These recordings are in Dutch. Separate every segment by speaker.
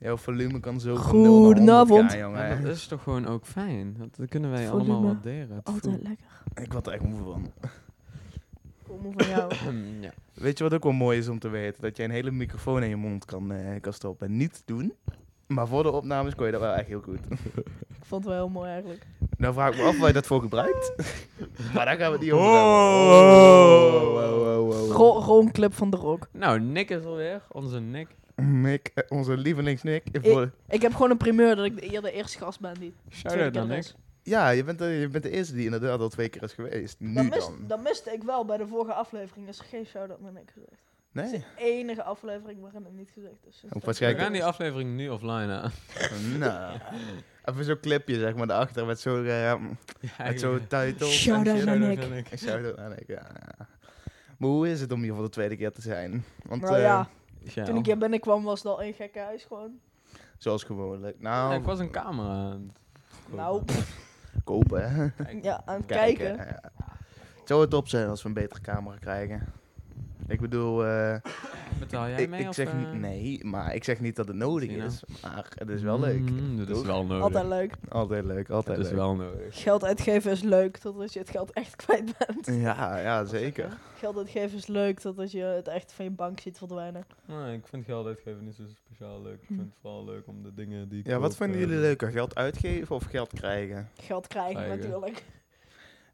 Speaker 1: Jouw volume kan zo van 0 naar 100
Speaker 2: Goedenavond.
Speaker 3: Maar dat is toch gewoon ook fijn? Dat, dat kunnen wij
Speaker 2: Volume.
Speaker 3: allemaal waarderen.
Speaker 2: Altijd lekker.
Speaker 1: Ik word er echt moe van.
Speaker 2: Kom van jou.
Speaker 3: ja.
Speaker 1: Weet je wat ook wel mooi is om te weten? Dat je een hele microfoon in je mond kan, eh, kan stoppen. Niet doen. Maar voor de opnames kon je dat wel echt heel goed.
Speaker 2: Ik vond het wel heel mooi eigenlijk.
Speaker 1: Nou vraag ik me af waar je dat voor gebruikt. maar daar gaan we het niet over
Speaker 3: Oh.
Speaker 1: hebben. Oh, oh, oh, oh.
Speaker 2: Ron Club van de Rock.
Speaker 3: Nou, Nick is alweer. Onze Nick.
Speaker 1: Nick, eh, onze lievelingsnick. Voor-
Speaker 2: Ik heb gewoon een primeur dat ik de, hier de eerste gast ben die
Speaker 3: Shout
Speaker 2: tweede
Speaker 3: out
Speaker 2: keer
Speaker 3: naar
Speaker 2: er
Speaker 3: Nick.
Speaker 2: is.
Speaker 1: Ja, je bent, de, je bent de eerste die inderdaad al twee keer is geweest. Nu
Speaker 2: Dat,
Speaker 1: dan.
Speaker 2: dat miste ik wel bij de vorige aflevering. Is er geen shout-out naar Nick gezegd. Het is
Speaker 1: Nee.
Speaker 2: de enige aflevering waarin het niet gezegd is. Dus
Speaker 1: Ook
Speaker 2: dat-
Speaker 3: We
Speaker 1: waarschijnlijk-
Speaker 3: gaan die aflevering nu offline aan.
Speaker 1: nou. Even zo'n clipje zeg maar daarachter met zo'n uh, met zo'n title.
Speaker 2: Shout out naar Nick.
Speaker 1: Ik zou dat aan ik, ja. ja. Maar hoe is het om hier voor de tweede keer te zijn? Want
Speaker 2: Nou
Speaker 1: eh,
Speaker 2: ja,
Speaker 3: Ja.
Speaker 2: toen ik hier binnenkwam was het al een gekke huis gewoon.
Speaker 1: zoals gewoonlijk. Nou,
Speaker 3: Ja, ik was een camera aan het
Speaker 2: Nou,
Speaker 1: kopen hè.
Speaker 2: ja, aan het kijken.
Speaker 1: ja. Het zou het top zijn als we een betere camera krijgen. Ik bedoel, eh,
Speaker 3: Betaal jij
Speaker 1: ik,
Speaker 3: mee?
Speaker 1: ik
Speaker 3: of,
Speaker 1: zeg
Speaker 3: eh?
Speaker 1: niet nee, maar ik zeg niet dat het nodig
Speaker 3: nou?
Speaker 1: is. Maar het is wel leuk.
Speaker 3: Mm, dat is wel nodig.
Speaker 2: Altijd leuk.
Speaker 1: Altijd leuk, altijd
Speaker 3: Dat is
Speaker 1: leuk.
Speaker 3: wel nodig.
Speaker 2: Geld uitgeven is leuk totdat je het geld echt kwijt bent.
Speaker 1: Ja, ja, zeker.
Speaker 2: Geld uitgeven is leuk totdat je het echt van je bank ziet verdwijnen.
Speaker 3: Nee, ik vind geld uitgeven niet zo speciaal leuk. Ik vind het vooral leuk om de dingen die ik
Speaker 1: Ja, wat vinden
Speaker 3: eh,
Speaker 1: jullie leuker? Geld uitgeven of geld krijgen?
Speaker 2: Geld krijgen
Speaker 3: Krijgen.
Speaker 2: natuurlijk.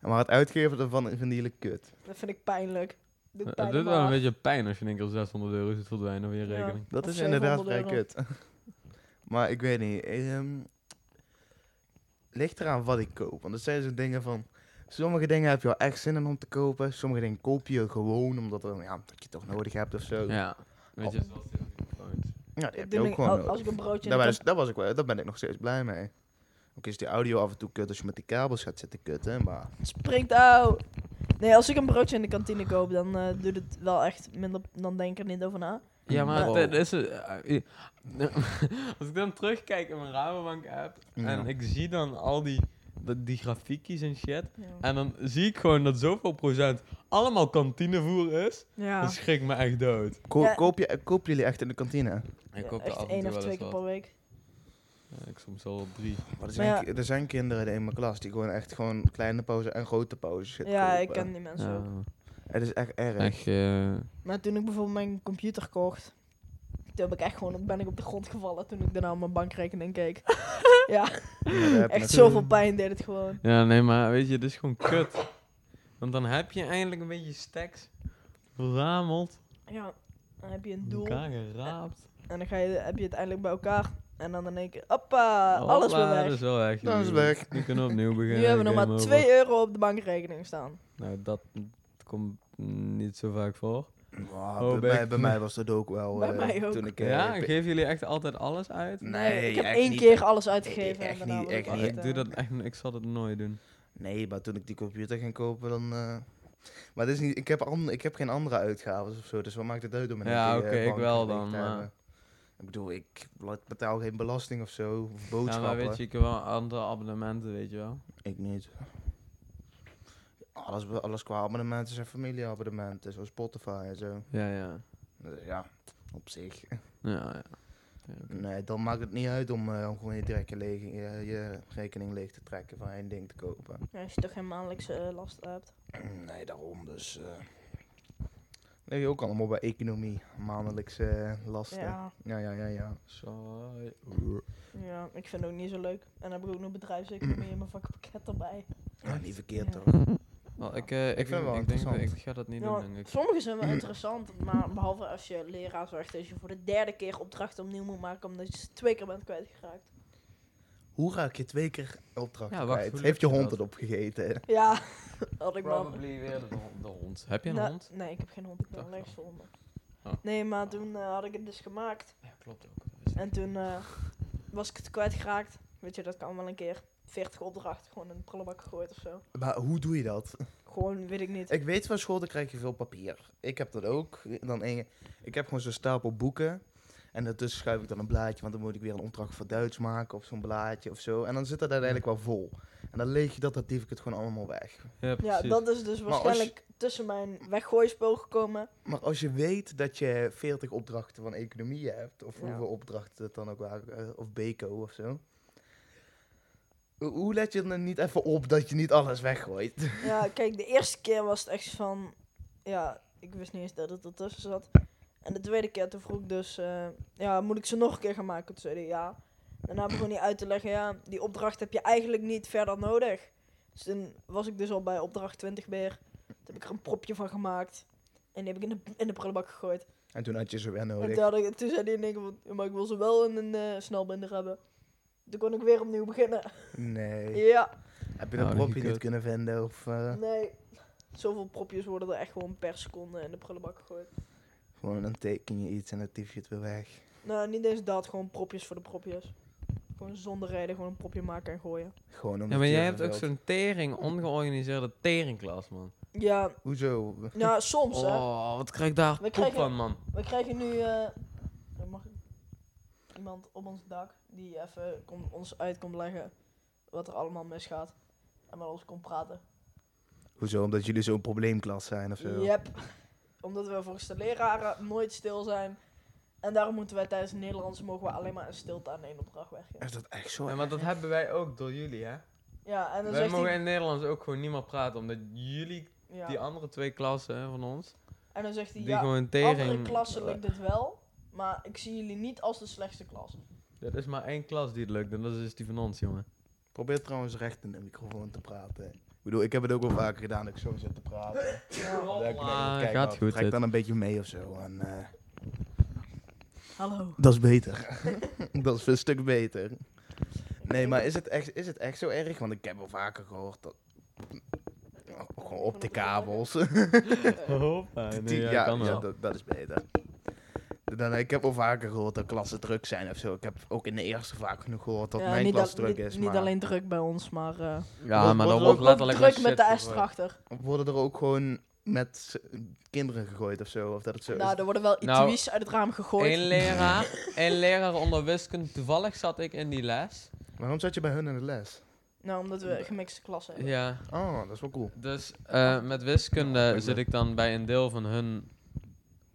Speaker 1: Maar het uitgeven daarvan vinden jullie kut.
Speaker 2: Dat vind ik pijnlijk. Doet
Speaker 3: Het doet wel een beetje pijn als je één keer 600 euro ziet verdwijnen van je
Speaker 2: Ja.
Speaker 3: rekening.
Speaker 1: Dat is inderdaad
Speaker 2: 700
Speaker 1: vrij
Speaker 2: euro.
Speaker 1: kut. maar ik weet niet. ehm ligt eraan wat ik koop. Want er zijn zo'n dingen van... Sommige dingen heb je wel echt zin in om te kopen. Sommige dingen koop je gewoon omdat er, ja, dat je het toch nodig hebt of zo. Ja,
Speaker 3: Ja. Weet je, zoals die
Speaker 1: heb je ook
Speaker 2: niet-
Speaker 1: gewoon
Speaker 2: al-
Speaker 1: nodig.
Speaker 2: Als ik een broodje
Speaker 1: Daar, ben, daar, was ik, wel- daar ben ik nog steeds blij mee. Ook is die audio af en toe kut als je met die kabels gaat zitten kutten. Maar
Speaker 2: springt uit. Nee, als ik een broodje in de kantine koop, dan eh doet het wel echt minder. Dan denk ik er niet over na.
Speaker 3: Ja, maar
Speaker 1: Wow.
Speaker 3: het is... eh, eh, als ik dan terugkijk in mijn Rabobank app
Speaker 1: Ja.
Speaker 3: en ik zie dan al die, die, die grafiekjes en shit.
Speaker 2: Ja.
Speaker 3: En dan zie ik gewoon dat zoveel procent allemaal kantinevoer is.
Speaker 2: ja.
Speaker 3: Dat schrikt me echt dood.
Speaker 1: ko-
Speaker 2: Ja.
Speaker 1: koop je, kopen jullie echt in de kantine?
Speaker 3: Ik
Speaker 2: Ja,
Speaker 3: koop
Speaker 2: echt één of
Speaker 3: wel
Speaker 2: twee keer per week.
Speaker 3: Ja, ik soms wel drie.
Speaker 1: Maar er, zijn,
Speaker 2: ja-
Speaker 1: ki- er zijn kinderen in mijn klas die gewoon echt gewoon kleine pauze en grote pauzes shit
Speaker 2: Ja, ik ken die mensen
Speaker 3: Ja,
Speaker 2: ook.
Speaker 1: Het is echt erg.
Speaker 3: echt... eh,
Speaker 2: Maar toen ik bijvoorbeeld mijn computer kocht, toen heb ik echt gewoon, ben ik op de grond gevallen toen ik daarna op mijn bankrekening keek. ja,
Speaker 1: Ja,
Speaker 2: echt
Speaker 1: het.
Speaker 2: zoveel pijn deed het gewoon.
Speaker 3: Ja, nee, maar weet je, dit is gewoon kut. Want dan heb je eindelijk een beetje stacks verzameld,
Speaker 2: Ja, dan heb je een doel
Speaker 3: elkaar geraapt.
Speaker 2: en dan ga je, heb je het eindelijk bij elkaar. En dan in één keer, hoppa, alles weer weg.
Speaker 3: Dat is wel weg.
Speaker 1: Dat is
Speaker 3: Nu-
Speaker 1: weg.
Speaker 3: Nu kunnen we opnieuw beginnen.
Speaker 2: Nu hebben we nog
Speaker 3: game
Speaker 2: maar
Speaker 3: over.
Speaker 2: 2 euro op de bankrekening staan.
Speaker 3: Nou, dat komt niet zo vaak voor.
Speaker 1: Ja,
Speaker 3: Oh,
Speaker 1: bij, mij, bij mij was dat ook wel.
Speaker 2: Bij
Speaker 1: eh,
Speaker 2: mij ook.
Speaker 1: Toen ik, eh,
Speaker 3: ja,
Speaker 1: ik-
Speaker 3: geven jullie echt altijd alles uit?
Speaker 1: Nee,
Speaker 2: ik heb
Speaker 1: echt
Speaker 2: één
Speaker 1: niet.
Speaker 2: keer alles uitgegeven.
Speaker 1: Echt
Speaker 2: en daarna
Speaker 1: niet, echt
Speaker 2: het
Speaker 1: niet.
Speaker 3: ik doe
Speaker 2: eh,
Speaker 3: dat echt, ik zal dat nooit doen.
Speaker 1: Nee, maar toen ik die computer ging kopen, dan. eh, maar dit is niet, ik, heb an, ik heb geen andere uitgaven of zo, dus wat maakt het uit om een
Speaker 3: Ja, oké,
Speaker 1: eh,
Speaker 3: ik wel
Speaker 1: bankrekening
Speaker 3: dan,
Speaker 1: te
Speaker 3: maar-
Speaker 1: hebben? Ik bedoel, ik betaal geen belasting of zo, of
Speaker 3: Ja,
Speaker 1: boodschappen.
Speaker 3: maar weet je, ik heb wel andere abonnementen, weet je wel.
Speaker 1: Ik niet. Alles, alles qua abonnementen zijn familieabonnementen, zoals Spotify en zo.
Speaker 3: Ja, ja.
Speaker 1: Dus ja, op zich.
Speaker 3: Ja, ja.
Speaker 1: Nee, dan maakt het niet uit om, eh, om gewoon je, direct leeg, je, je rekening leeg te trekken van één ding te kopen.
Speaker 2: ja, als je toch geen maandelijkse eh, last hebt.
Speaker 1: Nee, daarom dus. eh je ook allemaal bij economie, maandelijkse eh, lasten. Ja,
Speaker 2: Ja,
Speaker 1: ja, ja, ja.
Speaker 3: Saai.
Speaker 2: ja, ik vind het ook niet zo leuk. En dan heb ik ook nog bedrijfseconomie in mijn vakpakket erbij.
Speaker 1: Ja, niet verkeerd
Speaker 2: Ja.
Speaker 1: toch?
Speaker 3: Wel, ik, eh, ik,
Speaker 1: vind het wel
Speaker 3: ik denk dat ik ga dat niet
Speaker 2: Ja,
Speaker 3: doen, denk ik.
Speaker 2: sommige zijn wel interessant, maar behalve als je leraar zorgt als je voor de derde keer opdrachten opnieuw moet maken omdat je ze twee keer bent kwijtgeraakt.
Speaker 1: Hoe raak je twee keer opdracht
Speaker 3: Ja, wacht,
Speaker 1: kwijt?
Speaker 3: hoe
Speaker 1: Heeft je hond het opgegeten?
Speaker 2: Ja, had ik.
Speaker 3: Probably weer de, hond- de hond. Heb je een
Speaker 2: Nou,
Speaker 3: hond?
Speaker 2: Nee, ik heb geen hond, ik ben
Speaker 3: Dacht
Speaker 2: allergisch voor honden.
Speaker 3: Oh.
Speaker 2: Nee, maar toen eh, had ik het dus gemaakt.
Speaker 3: Ja, klopt ook.
Speaker 2: En toen eh, was ik het kwijtgeraakt. Weet je, dat kan wel een keer. 40 opdrachten gewoon in de prullenbak gegooid of zo.
Speaker 1: Maar hoe doe je dat?
Speaker 2: Gewoon, weet ik niet.
Speaker 1: Ik weet van school, dan krijg je veel papier. Ik heb dat ook. Dan een, ik heb gewoon zo'n stapel boeken. En daartussen schuif ik dan een blaadje, want dan moet ik weer een opdracht voor Duits maken of zo'n blaadje of zo. En dan zit dat uiteindelijk wel vol. En dan leeg je dat dat ik het gewoon allemaal weg.
Speaker 3: Ja,
Speaker 2: Ja, dat is dus
Speaker 1: je-
Speaker 2: waarschijnlijk tussen mijn weggooispul gekomen.
Speaker 1: Maar als je weet dat je 40 opdrachten van economie hebt, of
Speaker 2: Ja.
Speaker 1: hoeveel opdrachten het dan ook waren, eh, of BECO of zo. Hoe- Hoe let je er niet even op dat je niet alles weggooit?
Speaker 2: Ja, kijk, de eerste keer was het echt van... Ja, ik wist niet eens dat het ertussen zat. En de tweede keer toen vroeg ik dus... eh, ja, moet ik ze nog een keer gaan maken? Toen zei hij ja. Daarna begon hij uit te leggen... Ja, die opdracht heb je eigenlijk niet verder nodig. Dus toen was ik dus al bij opdracht 20 weer. Toen heb ik er een propje van gemaakt. En die heb ik in de, in de prullenbak gegooid.
Speaker 1: En toen had je ze weer
Speaker 2: En
Speaker 1: nodig.
Speaker 2: toen, had ik- toen zei hij in één keer van... "Ja, maar ik wil ze wel in een eh, snelbinder hebben. Toen kon ik weer opnieuw beginnen.
Speaker 1: Nee.
Speaker 2: Ja,
Speaker 1: Heb je dat
Speaker 3: Nou,
Speaker 1: propje niet kunnen vinden? Of eh,
Speaker 2: nee. Zoveel propjes worden er echt gewoon per seconde in de prullenbak gegooid.
Speaker 1: Gewoon dan teken je iets en dan tief je het weer weg.
Speaker 2: Nou, niet eens dat, gewoon propjes voor de propjes. Gewoon zonder reden gewoon een propje maken en gooien.
Speaker 1: Gewoon omdat
Speaker 3: Ja, maar jij hebt ook zo'n tering ongeorganiseerde teringklas, man.
Speaker 2: Ja,
Speaker 1: Hoezo?
Speaker 2: nou soms hè.
Speaker 3: Oh, wat krijg ik daar
Speaker 2: We
Speaker 3: poep
Speaker 2: krijgen-
Speaker 3: van, man.
Speaker 2: We krijgen nu eh, mag iemand op ons dak die even kom, ons uit komt leggen wat er allemaal misgaat. En met ons komt praten.
Speaker 1: Hoezo? Omdat jullie zo'n probleemklas zijn of zo?
Speaker 2: Yep. Omdat we volgens de leraren nooit stil zijn. En daarom moeten wij tijdens het Nederlands mogen we alleen maar in stilte aan één opdracht werken.
Speaker 1: Is dat echt zo?
Speaker 3: Ja, want dat hebben wij ook door jullie, hè?
Speaker 2: Ja, en dan
Speaker 3: Wij
Speaker 2: zegt
Speaker 3: mogen in het Nederlands ook gewoon niet meer praten, omdat jullie,
Speaker 2: Ja.
Speaker 3: die andere twee klassen hè, van ons,
Speaker 2: En dan zegt hij,
Speaker 3: die
Speaker 2: ja,
Speaker 3: gewoon
Speaker 2: andere klassen lukt het wel. Maar ik zie jullie niet als de slechtste klas.
Speaker 3: Dat is maar één klas die het lukt, en dat is die van ons, jongen.
Speaker 1: Probeer trouwens recht in de microfoon te praten. Ik bedoel, ik heb het ook wel vaker gedaan dat ik zo zit te praten.
Speaker 2: Ja.
Speaker 1: Dat ik denk,
Speaker 3: Ah,
Speaker 1: kijk,
Speaker 3: gaat
Speaker 1: nou,
Speaker 3: goed,
Speaker 1: Trek
Speaker 3: dit.
Speaker 1: dan een beetje mee of zo. En, eh,
Speaker 2: Hallo.
Speaker 1: dat is beter. dat is een stuk beter. Nee, maar is het, echt, is het echt zo erg? Want ik heb wel vaker gehoord dat... Oh, gewoon op de kabels.
Speaker 3: Hoppa, nee, ja,
Speaker 1: ja,
Speaker 3: kan
Speaker 1: ja,
Speaker 3: wel.
Speaker 1: dat, dat is beter. Dan, ik heb wel vaker gehoord dat klassen druk zijn of zo. Ik heb ook in de eerste vaak genoeg gehoord dat
Speaker 2: Ja,
Speaker 1: mijn klas
Speaker 2: al-
Speaker 1: druk is.
Speaker 2: niet
Speaker 1: maar
Speaker 2: alleen druk bij ons, maar eh,
Speaker 3: Ja,
Speaker 1: Wordt-
Speaker 3: maar
Speaker 1: er
Speaker 3: wordt
Speaker 1: ook
Speaker 3: letterlijk
Speaker 2: druk
Speaker 3: een
Speaker 2: met de S erachter.
Speaker 1: worden er ook gewoon met kinderen gegooid of zo? Of dat het zo
Speaker 2: Nou,
Speaker 1: is?
Speaker 2: er worden wel
Speaker 3: Nou,
Speaker 2: etuies uit het raam gegooid.
Speaker 3: Eén leraar, één leraar onder wiskunde, toevallig zat ik in die les.
Speaker 1: Waarom zat je bij hun in de les?
Speaker 2: Nou, omdat we gemixte klassen hebben.
Speaker 3: Ja,
Speaker 1: Oh, dat is wel cool.
Speaker 3: dus eh, met wiskunde
Speaker 1: Ja,
Speaker 3: zit ik dan bij een deel van hun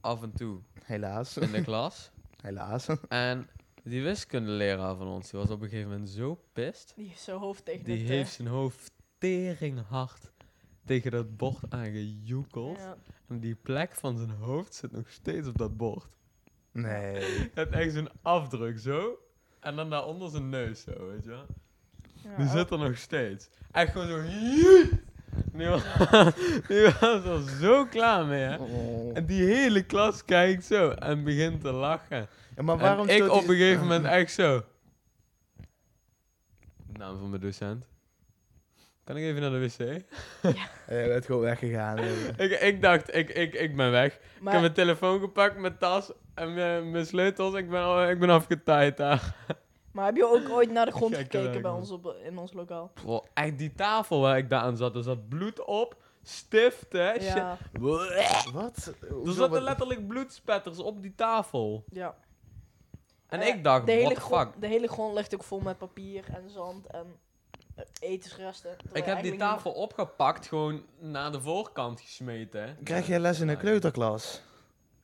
Speaker 3: af en toe
Speaker 1: Helaas.
Speaker 3: in de klas.
Speaker 1: Helaas.
Speaker 3: En die wiskundeleraar van ons, die was op een gegeven moment zo pist.
Speaker 2: Die heeft zijn hoofd tegen
Speaker 3: Die
Speaker 2: het,
Speaker 3: heeft zijn hoofd teringhard tegen dat bord aangejoekeld.
Speaker 2: ja.
Speaker 3: En die plek van zijn hoofd zit nog steeds op dat bord.
Speaker 1: Nee.
Speaker 3: Het heeft echt zo'n afdruk zo. En dan daaronder zijn neus zo, weet je wel.
Speaker 2: Ja,
Speaker 3: Die zit er nog steeds. Echt gewoon zo. Die was, die was er zo klaar mee, hè.
Speaker 1: Oh.
Speaker 3: En die hele klas kijkt zo en begint te lachen.
Speaker 1: Ja, maar waarom
Speaker 3: en ik op een gegeven moment echt zo. Naam van mijn docent. Kan ik even naar de wc?
Speaker 1: Hij werd gewoon weggegaan.
Speaker 3: Ik, ik dacht, ik, ik, ik ben weg. Ik heb mijn telefoon gepakt, mijn tas en mijn, mijn sleutels. Ik ben, al- ik ben afgetaaid daar.
Speaker 2: Maar heb je ook ooit naar de grond
Speaker 3: Gekke
Speaker 2: gekeken bij ons op, in ons lokaal?
Speaker 3: Bro, echt die tafel waar ik daar aan zat, er zat bloed op. Stift, hè? shit.
Speaker 2: Ja,
Speaker 1: Wat?
Speaker 3: Er
Speaker 1: Hoezo,
Speaker 3: zaten
Speaker 1: wat-
Speaker 3: letterlijk bloedspetters op die tafel.
Speaker 2: ja.
Speaker 3: En
Speaker 2: Eh,
Speaker 3: ik dacht,
Speaker 2: de hele,
Speaker 3: fuck?
Speaker 2: grond, de hele grond ligt ook vol met papier en zand en eh, etensresten. terwijl
Speaker 3: Ik heb die
Speaker 2: eigenlijk
Speaker 3: tafel opgepakt, gewoon naar de voorkant gesmeten. hè.
Speaker 1: Krijg jij les in een kleuterklas?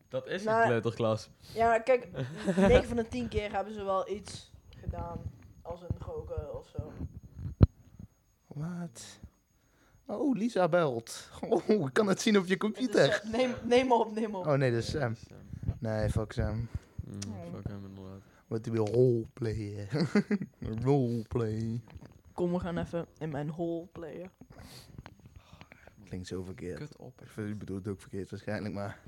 Speaker 3: Dat is
Speaker 2: Nou,
Speaker 3: een kleuterklas.
Speaker 2: niet- Ja, kijk, 9 van de 10 keer hebben ze wel iets gedaan. Als een roken of zo.
Speaker 1: Wat? Oh, Lisa belt. Oh, ik kan het zien op je computer.
Speaker 2: neem, neem op, neem op.
Speaker 1: Oh nee, dat is Sam. Nee, fuck Sam.
Speaker 3: Mm, fuck hem inderdaad.
Speaker 1: Wat wil roleplayen. Roleplay.
Speaker 2: Kom, we gaan even in mijn hole playen.
Speaker 1: Klinkt zo verkeerd.
Speaker 3: Kut op.
Speaker 1: Ik bedoelt het ook verkeerd waarschijnlijk, maar...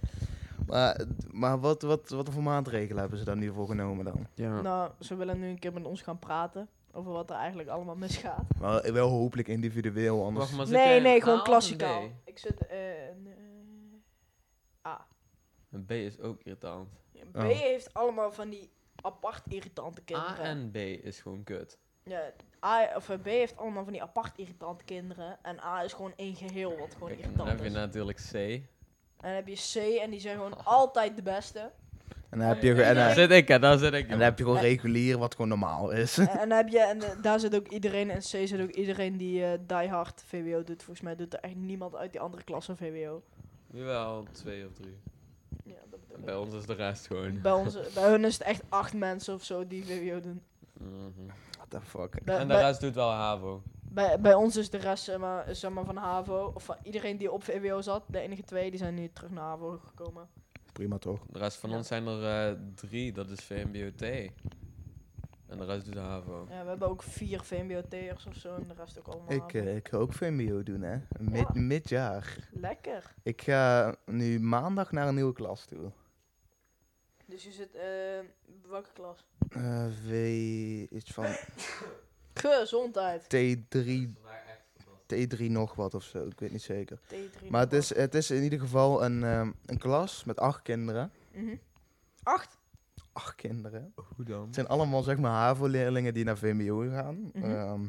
Speaker 1: Maar, maar wat, wat, wat voor maatregelen hebben ze dan hiervoor genomen dan?
Speaker 3: Ja.
Speaker 2: Nou, ze willen nu een keer met ons gaan praten. Over wat er eigenlijk allemaal misgaat.
Speaker 1: Maar wel hopelijk individueel, anders...
Speaker 3: Wacht, maar zit jij
Speaker 2: Nee,
Speaker 3: in
Speaker 2: nee,
Speaker 3: A
Speaker 2: gewoon
Speaker 3: een
Speaker 2: klassikaal.
Speaker 3: B?
Speaker 2: Ik zit eh, in eh, A.
Speaker 3: Een B is ook irritant.
Speaker 2: Ja, B
Speaker 1: Oh.
Speaker 2: heeft allemaal van die apart irritante
Speaker 3: A
Speaker 2: kinderen.
Speaker 3: en B is gewoon kut.
Speaker 2: Ja, A, of eh, B heeft allemaal van die apart irritante kinderen. En A is gewoon één geheel wat gewoon
Speaker 3: Kijk, en dan
Speaker 2: irritant
Speaker 3: heb je
Speaker 2: is.
Speaker 3: natuurlijk C.
Speaker 2: En dan heb je C en die zijn gewoon altijd de beste.
Speaker 1: En dan heb je, en,
Speaker 3: Daar
Speaker 1: dan-
Speaker 3: zit ik, hè, daar zit ik.
Speaker 1: en dan heb je gewoon regulier, wat gewoon normaal is.
Speaker 2: En, en dan heb je, en eh, daar zit ook iedereen, in C zit ook iedereen die eh die hard VWO doet. Volgens mij doet er echt niemand uit die andere klasse VWO.
Speaker 3: Jawel, twee of drie.
Speaker 2: Ja, dat bedoel ik.
Speaker 3: Bij ons is de rest gewoon.
Speaker 2: Bij, ons, bij hun is het echt acht mensen of zo die VWO doen.
Speaker 3: Mhm.
Speaker 1: What the fuck.
Speaker 2: Bij,
Speaker 3: En de
Speaker 2: bij,
Speaker 3: rest doet wel HAVO.
Speaker 2: Bij, bij ons is de rest zeg maar, zeg maar, van HAVO, of van iedereen die op VWO zat, de enige twee, die zijn nu terug naar HAVO gekomen.
Speaker 1: Prima toch?
Speaker 3: De rest van
Speaker 2: Ja.
Speaker 3: ons zijn er eh, drie, dat is VMBOT. En de rest doet HAVO.
Speaker 2: Ja, we hebben ook vier VMBO-T'ers of zo en de rest ook allemaal
Speaker 1: Ik,
Speaker 2: HAVO.
Speaker 1: eh, ik ga ook VMBO doen, hè. Mid,
Speaker 2: Ja.
Speaker 1: Midjaar.
Speaker 2: Lekker.
Speaker 1: Ik ga nu maandag naar een nieuwe klas toe.
Speaker 2: Dus je zit, eh, welke klas?
Speaker 1: Eh, v... iets van
Speaker 2: Gezondheid.
Speaker 1: T3... T3 nog wat of zo, ik weet niet zeker.
Speaker 2: T3
Speaker 1: Maar het is, het is in ieder geval een, ehm, een klas met acht kinderen.
Speaker 2: Mhm. Acht?
Speaker 1: Acht kinderen.
Speaker 3: Hoe dan?
Speaker 1: Het zijn allemaal zeg maar HAVO-leerlingen die naar VMBO gaan.
Speaker 2: Mhm.
Speaker 1: Ehm,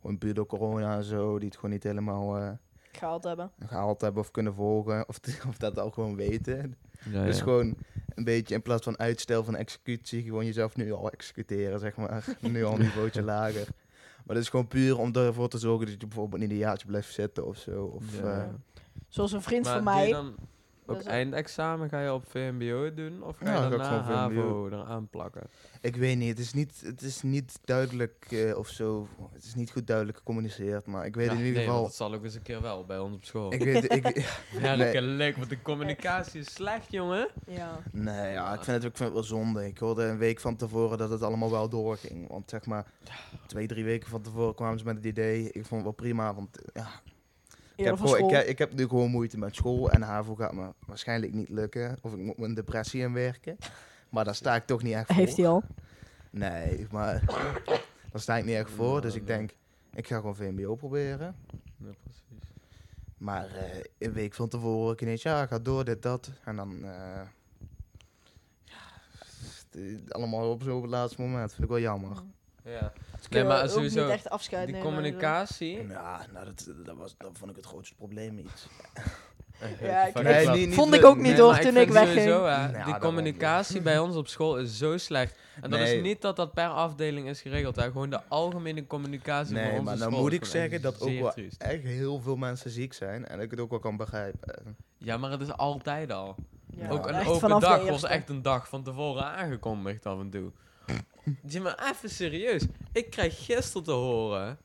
Speaker 1: gewoon puur door corona en zo, die het gewoon niet helemaal eh,
Speaker 2: Gehaald hebben.
Speaker 1: gehaald hebben of kunnen volgen. Of, of dat al gewoon weten.
Speaker 3: Ja,
Speaker 1: Dus
Speaker 3: ja.
Speaker 1: gewoon een beetje in plaats van uitstel van executie, gewoon jezelf nu al executeren, zeg maar. nu al een niveautje lager. Maar dat is gewoon puur om ervoor te zorgen dat je bijvoorbeeld niet een jaartje blijft zitten of zo. Of,
Speaker 3: Ja.
Speaker 1: eh,
Speaker 2: Zoals een vriend
Speaker 3: Maar
Speaker 2: van mij.
Speaker 3: dan ook eindexamen ga je op VMBO doen? Of ga
Speaker 1: Ja,
Speaker 3: je
Speaker 1: ik
Speaker 3: daarna
Speaker 1: gewoon VMBO.
Speaker 3: HAVO eraan plakken?
Speaker 1: ik weet niet, het is niet, het is niet duidelijk eh, of zo. Het is niet goed duidelijk gecommuniceerd, maar ik weet
Speaker 3: Ja,
Speaker 1: in ieder
Speaker 3: nee,
Speaker 1: geval...
Speaker 3: dat zal ook eens een keer wel bij ons op school.
Speaker 1: Ik weet, ik,
Speaker 3: Werkelijk, want de communicatie is slecht, jongen.
Speaker 2: Ja.
Speaker 1: Nee, ja, ik vind, het, ik vind het wel zonde. Ik hoorde een week van tevoren dat het allemaal wel doorging. Want zeg maar, twee, drie weken van tevoren kwamen ze met het idee. Ik vond het wel prima, want ja, ik, heb gewoon, ik, heb- ik heb nu gewoon moeite met school. En HAVO gaat me waarschijnlijk niet lukken. Of ik moet mijn depressie inwerken. Maar daar sta ik toch niet echt voor.
Speaker 2: Heeft hij al.
Speaker 1: Nee, maar daar sta ik niet echt voor.
Speaker 3: Ja,
Speaker 1: Dus ik denk, ik ga gewoon VMBO proberen.
Speaker 3: Ja, precies.
Speaker 1: Maar eh, een week van tevoren, ik ineens, ja, ga door, dit, dat. En dan, eh, ja, allemaal op zo'n laatste moment. Vind ik wel jammer.
Speaker 3: Ja.
Speaker 2: Dus
Speaker 3: Nee, maar sowieso,
Speaker 2: niet echt afscheid
Speaker 3: Die
Speaker 2: nemen.
Speaker 3: communicatie.
Speaker 1: Ja, nou, dat, dat, was, dat vond ik het grootste probleem niet.
Speaker 2: Ja, ik-
Speaker 1: Nee,
Speaker 3: ik-
Speaker 1: niet- niet
Speaker 2: Vond ik ook niet
Speaker 3: Nee,
Speaker 2: hoor, toen
Speaker 3: vind
Speaker 2: ik wegging.
Speaker 3: sowieso, hè,
Speaker 1: Ja,
Speaker 3: die communicatie bij ons op school is zo slecht. En dat
Speaker 1: Nee.
Speaker 3: is niet dat dat per afdeling is geregeld. Hè. Gewoon de algemene communicatie
Speaker 1: Nee,
Speaker 3: van onze
Speaker 1: maar nou
Speaker 3: school
Speaker 1: moet
Speaker 3: is
Speaker 1: ik zeggen
Speaker 3: echt
Speaker 1: dat ook wel
Speaker 3: triest.
Speaker 1: echt heel veel mensen ziek zijn. En ik het ook wel kan begrijpen.
Speaker 3: Ja, maar het is altijd al.
Speaker 2: Ja,
Speaker 3: ook een open dag was echt een dag van tevoren aangekondigd af en toe. Zie maar even serieus. Ik krijg gisteren te horen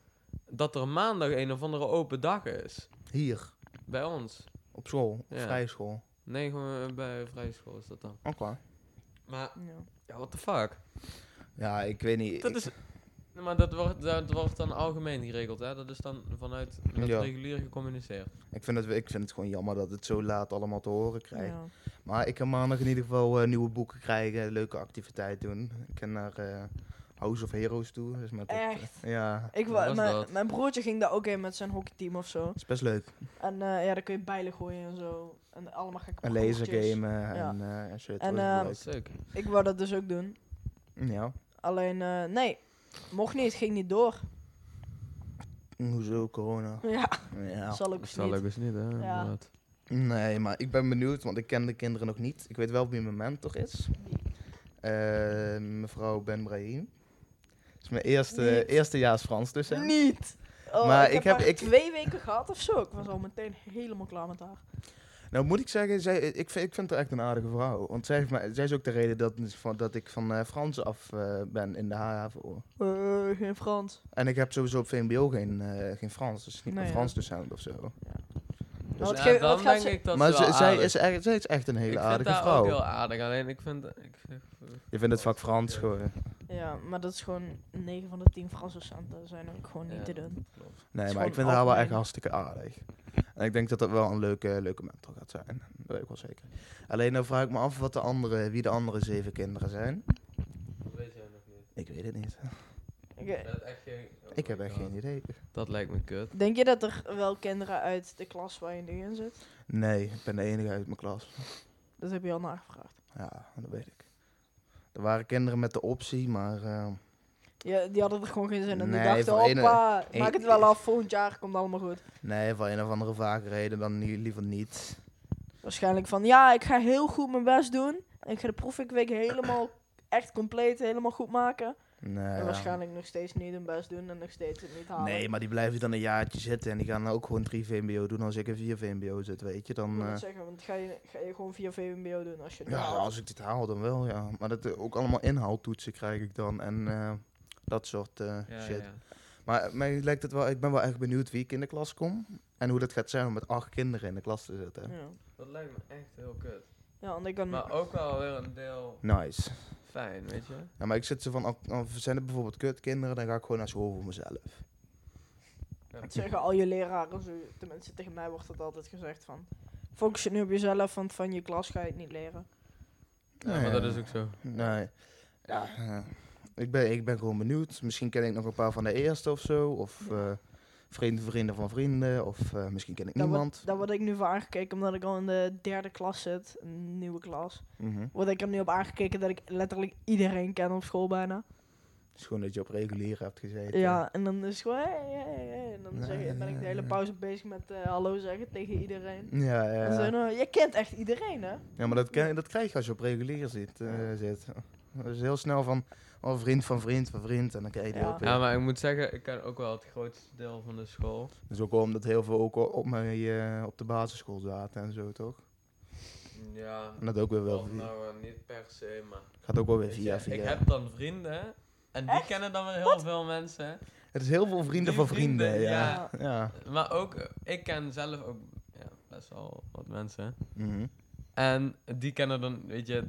Speaker 3: dat er maandag een of andere open dag is.
Speaker 1: Hier,
Speaker 3: Bij ons.
Speaker 1: op school, op
Speaker 3: Ja.
Speaker 1: vrije school.
Speaker 3: Nee, gewoon eh, bij vrije school is dat dan.
Speaker 1: Oké.
Speaker 3: Maar,
Speaker 2: Ja.
Speaker 3: ja, what the fuck?
Speaker 1: Ja, ik weet niet.
Speaker 3: Dat
Speaker 1: ik-
Speaker 3: is... Nee, Maar dat wordt, dat wordt dan algemeen geregeld, hè? Dat is dan vanuit
Speaker 1: Ja.
Speaker 3: regulier gecommuniceerd.
Speaker 1: Ik vind, het, ik vind het gewoon jammer dat het zo laat allemaal te horen krijgt.
Speaker 2: Ja.
Speaker 1: Maar ik kan maandag in ieder geval eh, nieuwe boeken krijgen, leuke activiteit doen. Ik kan naar eh, House of Heroes toe. Dus met dat,
Speaker 2: Echt?
Speaker 1: ja,
Speaker 2: Ik
Speaker 3: Wat
Speaker 2: wa-
Speaker 3: was
Speaker 2: mijn,
Speaker 3: dat?
Speaker 2: mijn broertje ging daar ook in met zijn hockeyteam of zo.
Speaker 1: dat is best leuk.
Speaker 2: En eh, ja, dan kun je bijlen gooien en zo. En allemaal gekke
Speaker 1: Een
Speaker 2: parcoursjes.
Speaker 1: lasergamen
Speaker 2: Ja.
Speaker 1: en, eh en shit.
Speaker 2: En,
Speaker 1: dat is
Speaker 2: eh,
Speaker 3: is leuk.
Speaker 2: Ik wou dat dus ook doen.
Speaker 1: Ja.
Speaker 2: Alleen, eh, nee. Mocht niet, ging niet door.
Speaker 1: Hoezo, corona?
Speaker 2: Ja,
Speaker 1: Ja.
Speaker 2: zal ook
Speaker 3: Dat
Speaker 2: eens
Speaker 3: zal
Speaker 2: niet.
Speaker 3: ook eens niet, hè? inderdaad.
Speaker 1: Nee, maar ik ben benieuwd, want ik ken de kinderen nog niet. Ik weet wel wie mijn mentor is. Eh, mevrouw Ben Brahim. Dat is mijn eerste,
Speaker 2: Niet.
Speaker 1: eerstejaars Frans docent.
Speaker 2: Niet! Oh,
Speaker 1: Maar
Speaker 2: ik,
Speaker 1: ik
Speaker 2: heb
Speaker 1: heb-
Speaker 2: haar
Speaker 1: ik-
Speaker 2: twee weken gehad of zo. Ik was al meteen helemaal klaar met haar.
Speaker 1: Nou moet ik zeggen, zij, ik, vind, ik vind haar echt een aardige vrouw. Want zij, heeft mij, zij is ook de reden dat, van, dat ik van eh, Frans af eh, ben in de HAVO.
Speaker 2: Eh, geen Frans.
Speaker 1: En ik heb sowieso op VMBO geen, eh, geen Frans, dus niet
Speaker 2: Nee,
Speaker 1: een
Speaker 2: ja.
Speaker 1: Frans docent of zo.
Speaker 2: Maar
Speaker 1: Dus-
Speaker 2: wat
Speaker 3: Ja,
Speaker 2: ge-
Speaker 3: dan
Speaker 2: wat
Speaker 3: denk
Speaker 2: ze-
Speaker 3: ik dat
Speaker 1: maar
Speaker 3: ze wel
Speaker 1: ze- zij,
Speaker 3: aardig
Speaker 1: is echt, zij is echt een hele
Speaker 3: ik
Speaker 1: aardige
Speaker 3: vind haar
Speaker 1: vrouw.
Speaker 3: ook heel aardig, alleen ik vind... Ik,
Speaker 1: Je vindt het vak Frans gewoon.
Speaker 2: Ja, maar dat is gewoon 9 van de 10 Franse docenten zijn ook gewoon niet
Speaker 3: Ja.
Speaker 2: te doen.
Speaker 1: Nee, maar ik vind haar wel echt hartstikke aardig. En ik denk dat dat wel een leuke, leuke mentor gaat zijn. Dat weet ik wel zeker. Alleen dan vraag ik me af wat de andere, wie de andere zeven kinderen zijn.
Speaker 3: Dat weet jij nog niet.
Speaker 1: Ik weet het niet.
Speaker 2: Ik,
Speaker 3: Dat, echt geen, oh
Speaker 1: Ik heb echt
Speaker 3: God.
Speaker 1: geen idee.
Speaker 3: Dat lijkt me kut.
Speaker 2: denk je dat er wel kinderen uit de klas waar je nu in zit?
Speaker 1: Nee, ik ben de enige uit mijn klas.
Speaker 2: Dat heb je al nagevraagd.
Speaker 1: Ja, dat weet ik. Er waren kinderen met de optie, maar eh,
Speaker 2: Ja, die hadden er gewoon geen zin in. Die dachten, hoppa,
Speaker 1: een-
Speaker 2: maak het wel af, volgend jaar komt allemaal goed.
Speaker 1: nee, voor een of andere vage reden dan nie- liever niet.
Speaker 2: Waarschijnlijk van, ja, ik ga heel goed mijn best doen. En ik ga de proefweek helemaal echt compleet, helemaal goed maken.
Speaker 1: Nee,
Speaker 2: En
Speaker 1: ja.
Speaker 2: waarschijnlijk nog steeds niet hun best doen en nog steeds het niet halen.
Speaker 1: Nee, maar die blijven dan een jaartje zitten en die gaan ook gewoon drie VMBO doen als ik een vier VMBO zit, weet je. Dan,
Speaker 2: het zeggen, want ga je, ga je gewoon via VMBO doen als je
Speaker 1: ja,
Speaker 2: haalt?
Speaker 1: als ik dit haal dan wel, ja. Maar dat eh, ook allemaal inhaaltoetsen krijg ik dan en eh, dat soort eh,
Speaker 3: Ja,
Speaker 1: shit.
Speaker 3: ja.
Speaker 1: Maar mij lijkt het wel, ik ben wel echt benieuwd wie ik in de klas kom en hoe dat gaat zijn om met acht kinderen in de klas te zitten.
Speaker 2: Ja,
Speaker 3: Dat lijkt me echt heel kut.
Speaker 2: ja want ik kan...
Speaker 3: Maar ook wel weer een deel
Speaker 1: Nice.
Speaker 3: fijn, weet je?
Speaker 1: Ja, maar ik zit zo van, zijn er bijvoorbeeld kutkinderen, dan ga ik gewoon naar school voor mezelf.
Speaker 2: Het zeggen al je leraren, zo, tenminste tegen mij wordt dat altijd gezegd van... Focus je nu op jezelf, want van je klas ga je het niet leren.
Speaker 3: Ja, maar dat is ook zo.
Speaker 1: Nee. Ja, ik, ben, ik ben gewoon benieuwd. Misschien ken ik nog een paar van de eerste of zo. Of eh, vrienden, vrienden van vrienden. Of eh, misschien ken ik niemand.
Speaker 2: word, daar word ik nu voor aangekeken, omdat ik al in de derde klas zit, een nieuwe klas.
Speaker 1: Mhm.
Speaker 2: Word ik er nu op aangekeken dat ik letterlijk iedereen ken op school bijna.
Speaker 1: Het is gewoon dat je op regulier hebt gezeten.
Speaker 2: Ja, en dan is het gewoon, hey, hey, hey. En dan
Speaker 1: Nee,
Speaker 2: zeg je, ben ik de hele pauze bezig met eh, hallo zeggen tegen iedereen.
Speaker 1: Ja, ja.
Speaker 2: En zo, nou, je kent echt iedereen, hè?
Speaker 1: ja maar dat, ken, dat krijg je als je op regulier zit. zit. Dat is heel snel van oh, vriend van vriend van vriend. En dan krijg je die
Speaker 2: Ja.
Speaker 1: ook weer.
Speaker 3: Ja, maar ik moet zeggen, ik ken ook wel het grootste deel van de school.
Speaker 1: Dus ook wel omdat heel veel ook op, mij, eh, op de basisschool zaten en zo, toch?
Speaker 3: Ja,
Speaker 1: En dat ook weer wel.
Speaker 3: of nou eh, niet per se, maar...
Speaker 1: Gaat ook wel weer via
Speaker 3: je,
Speaker 1: via.
Speaker 3: Ik heb dan vrienden en die
Speaker 2: Echt?
Speaker 3: kennen dan weer heel veel mensen.
Speaker 1: Het is heel veel vrienden
Speaker 3: Die
Speaker 1: van vrienden,
Speaker 3: vrienden,
Speaker 1: ja.
Speaker 3: ja.
Speaker 1: ja.
Speaker 3: Maar ook, ik ken zelf ook ja, best wel wat mensen.
Speaker 1: Mhm.
Speaker 3: En die kennen dan, weet je,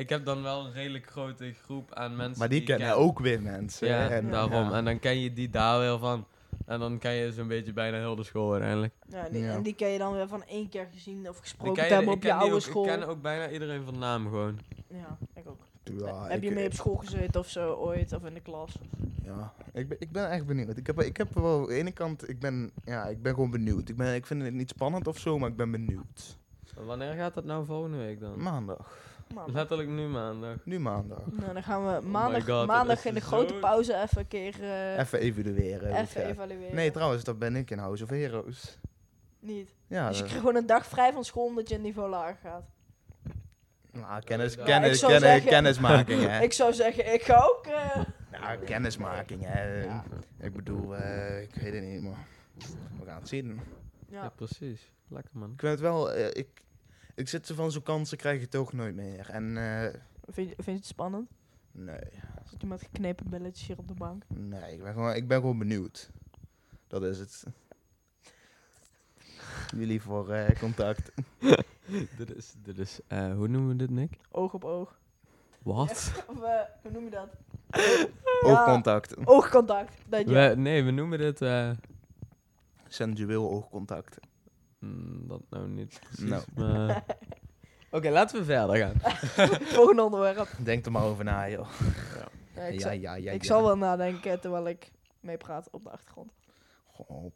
Speaker 3: ik heb dan wel een redelijk grote groep aan mensen.
Speaker 1: Maar die kennen
Speaker 3: ken.
Speaker 1: ook weer mensen.
Speaker 3: Ja,
Speaker 1: en,
Speaker 3: daarom.
Speaker 1: ja.
Speaker 3: En dan ken je die daar weer van. En dan ken je zo'n beetje bijna heel de school uiteindelijk.
Speaker 2: Ja, en die,
Speaker 1: Ja.
Speaker 2: en die ken je dan weer van één keer gezien of gesproken
Speaker 3: je-
Speaker 2: hebben
Speaker 3: ik
Speaker 2: op je oude
Speaker 3: ook-
Speaker 2: school.
Speaker 3: Ik ken ook bijna iedereen van naam gewoon.
Speaker 2: Ja, ik ook.
Speaker 1: Ja,
Speaker 2: Heb je mee op school gezeten of zo ooit, of in de klas?
Speaker 1: Ja, ik ben, ik ben echt benieuwd. Ik heb, ik heb wel, aan de ene kant, ik ben, ja, ik ben gewoon benieuwd. Ik, ben, ik vind het niet spannend of zo, maar ik ben benieuwd.
Speaker 3: Wanneer gaat dat nou volgende week dan?
Speaker 1: Maandag.
Speaker 2: Maandag.
Speaker 3: Letterlijk nu maandag.
Speaker 1: Nu maandag.
Speaker 2: Nou, dan gaan we
Speaker 3: my
Speaker 2: maandag,
Speaker 3: god,
Speaker 2: maandag in de
Speaker 3: zo-
Speaker 2: grote pauze even een keer eh,
Speaker 1: Even evalueren.
Speaker 2: even evalueren.
Speaker 1: Nee, trouwens, dat ben ik in House of Heroes.
Speaker 2: Niet.
Speaker 1: Ja,
Speaker 2: dus je krijgt gewoon een dag vrij van school omdat je een niveau lager gaat.
Speaker 1: nou, kennis,
Speaker 3: Ja,
Speaker 1: kennis,
Speaker 2: zeggen-
Speaker 1: kennismaking, hè.
Speaker 2: Ik zou zeggen, ik ga ook... eh,
Speaker 1: Ja, kennismaking, hè.
Speaker 2: Ja.
Speaker 1: Ik bedoel, eh, ik weet het niet, maar we gaan het zien.
Speaker 3: Ja,
Speaker 2: ja.
Speaker 3: precies. Lekker man.
Speaker 1: Ik vind het wel, eh, ik, ik zit zo van zo'n kansen krijg je toch nooit meer. En eh,
Speaker 2: Vind, je, vind je het spannend?
Speaker 1: nee,
Speaker 2: Zit je met geknepen belletjes hier op de bank?
Speaker 1: nee, ik ben gewoon, ik ben gewoon benieuwd. Dat is het. Jullie voor eh, contact.
Speaker 3: dit is, dit is eh, hoe noemen we dit, Nick?
Speaker 2: Oog op oog.
Speaker 3: Wat?
Speaker 2: Of eh, hoe noem je dat?
Speaker 1: Oogcontact.
Speaker 2: Oogcontact. Dat je.
Speaker 3: We, nee, we noemen dit... eh,
Speaker 1: Sensueel oogcontact.
Speaker 3: Mm, dat nou niet precies,
Speaker 1: Nou.
Speaker 3: maar... Oké, laten we verder gaan.
Speaker 2: Volgende onderwerp.
Speaker 1: Denk er maar over na, joh.
Speaker 2: Ja, ik,
Speaker 1: ja,
Speaker 2: zal,
Speaker 1: ja, ja,
Speaker 2: ik zal wel nadenken terwijl ik meepraat op de achtergrond.
Speaker 1: Goh.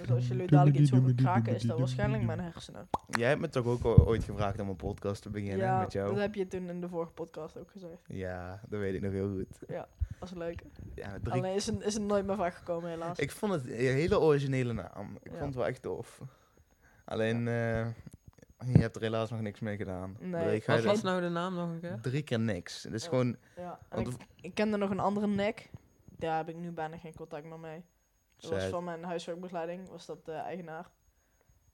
Speaker 2: Dus als jullie dadelijk iets horen kraken, is dat waarschijnlijk mijn hersenen.
Speaker 1: Jij hebt me toch ook o- ooit gevraagd om een podcast te beginnen
Speaker 2: ja,
Speaker 1: met jou?
Speaker 2: dat heb je toen in de vorige podcast ook gezegd.
Speaker 1: Ja, dat weet ik nog heel goed.
Speaker 2: Dat was leuk.
Speaker 1: Ja, drie...
Speaker 2: Alleen is het, is het nooit meer van gekomen, helaas.
Speaker 1: Ik vond het een hele originele naam. Ik
Speaker 2: Ja.
Speaker 1: vond het wel echt tof. Alleen, eh, je hebt er helaas nog niks mee gedaan.
Speaker 2: Nee.
Speaker 3: Wat was nou de naam nog een keer?
Speaker 1: drie keer niks. Het is
Speaker 2: Ja.
Speaker 1: gewoon...
Speaker 2: Ja, en
Speaker 1: Want
Speaker 2: ik, ik kende nog een andere nek. Daar heb ik nu bijna geen contact meer mee. Dat was van mijn huiswerkbegeleiding, was dat de eigenaar.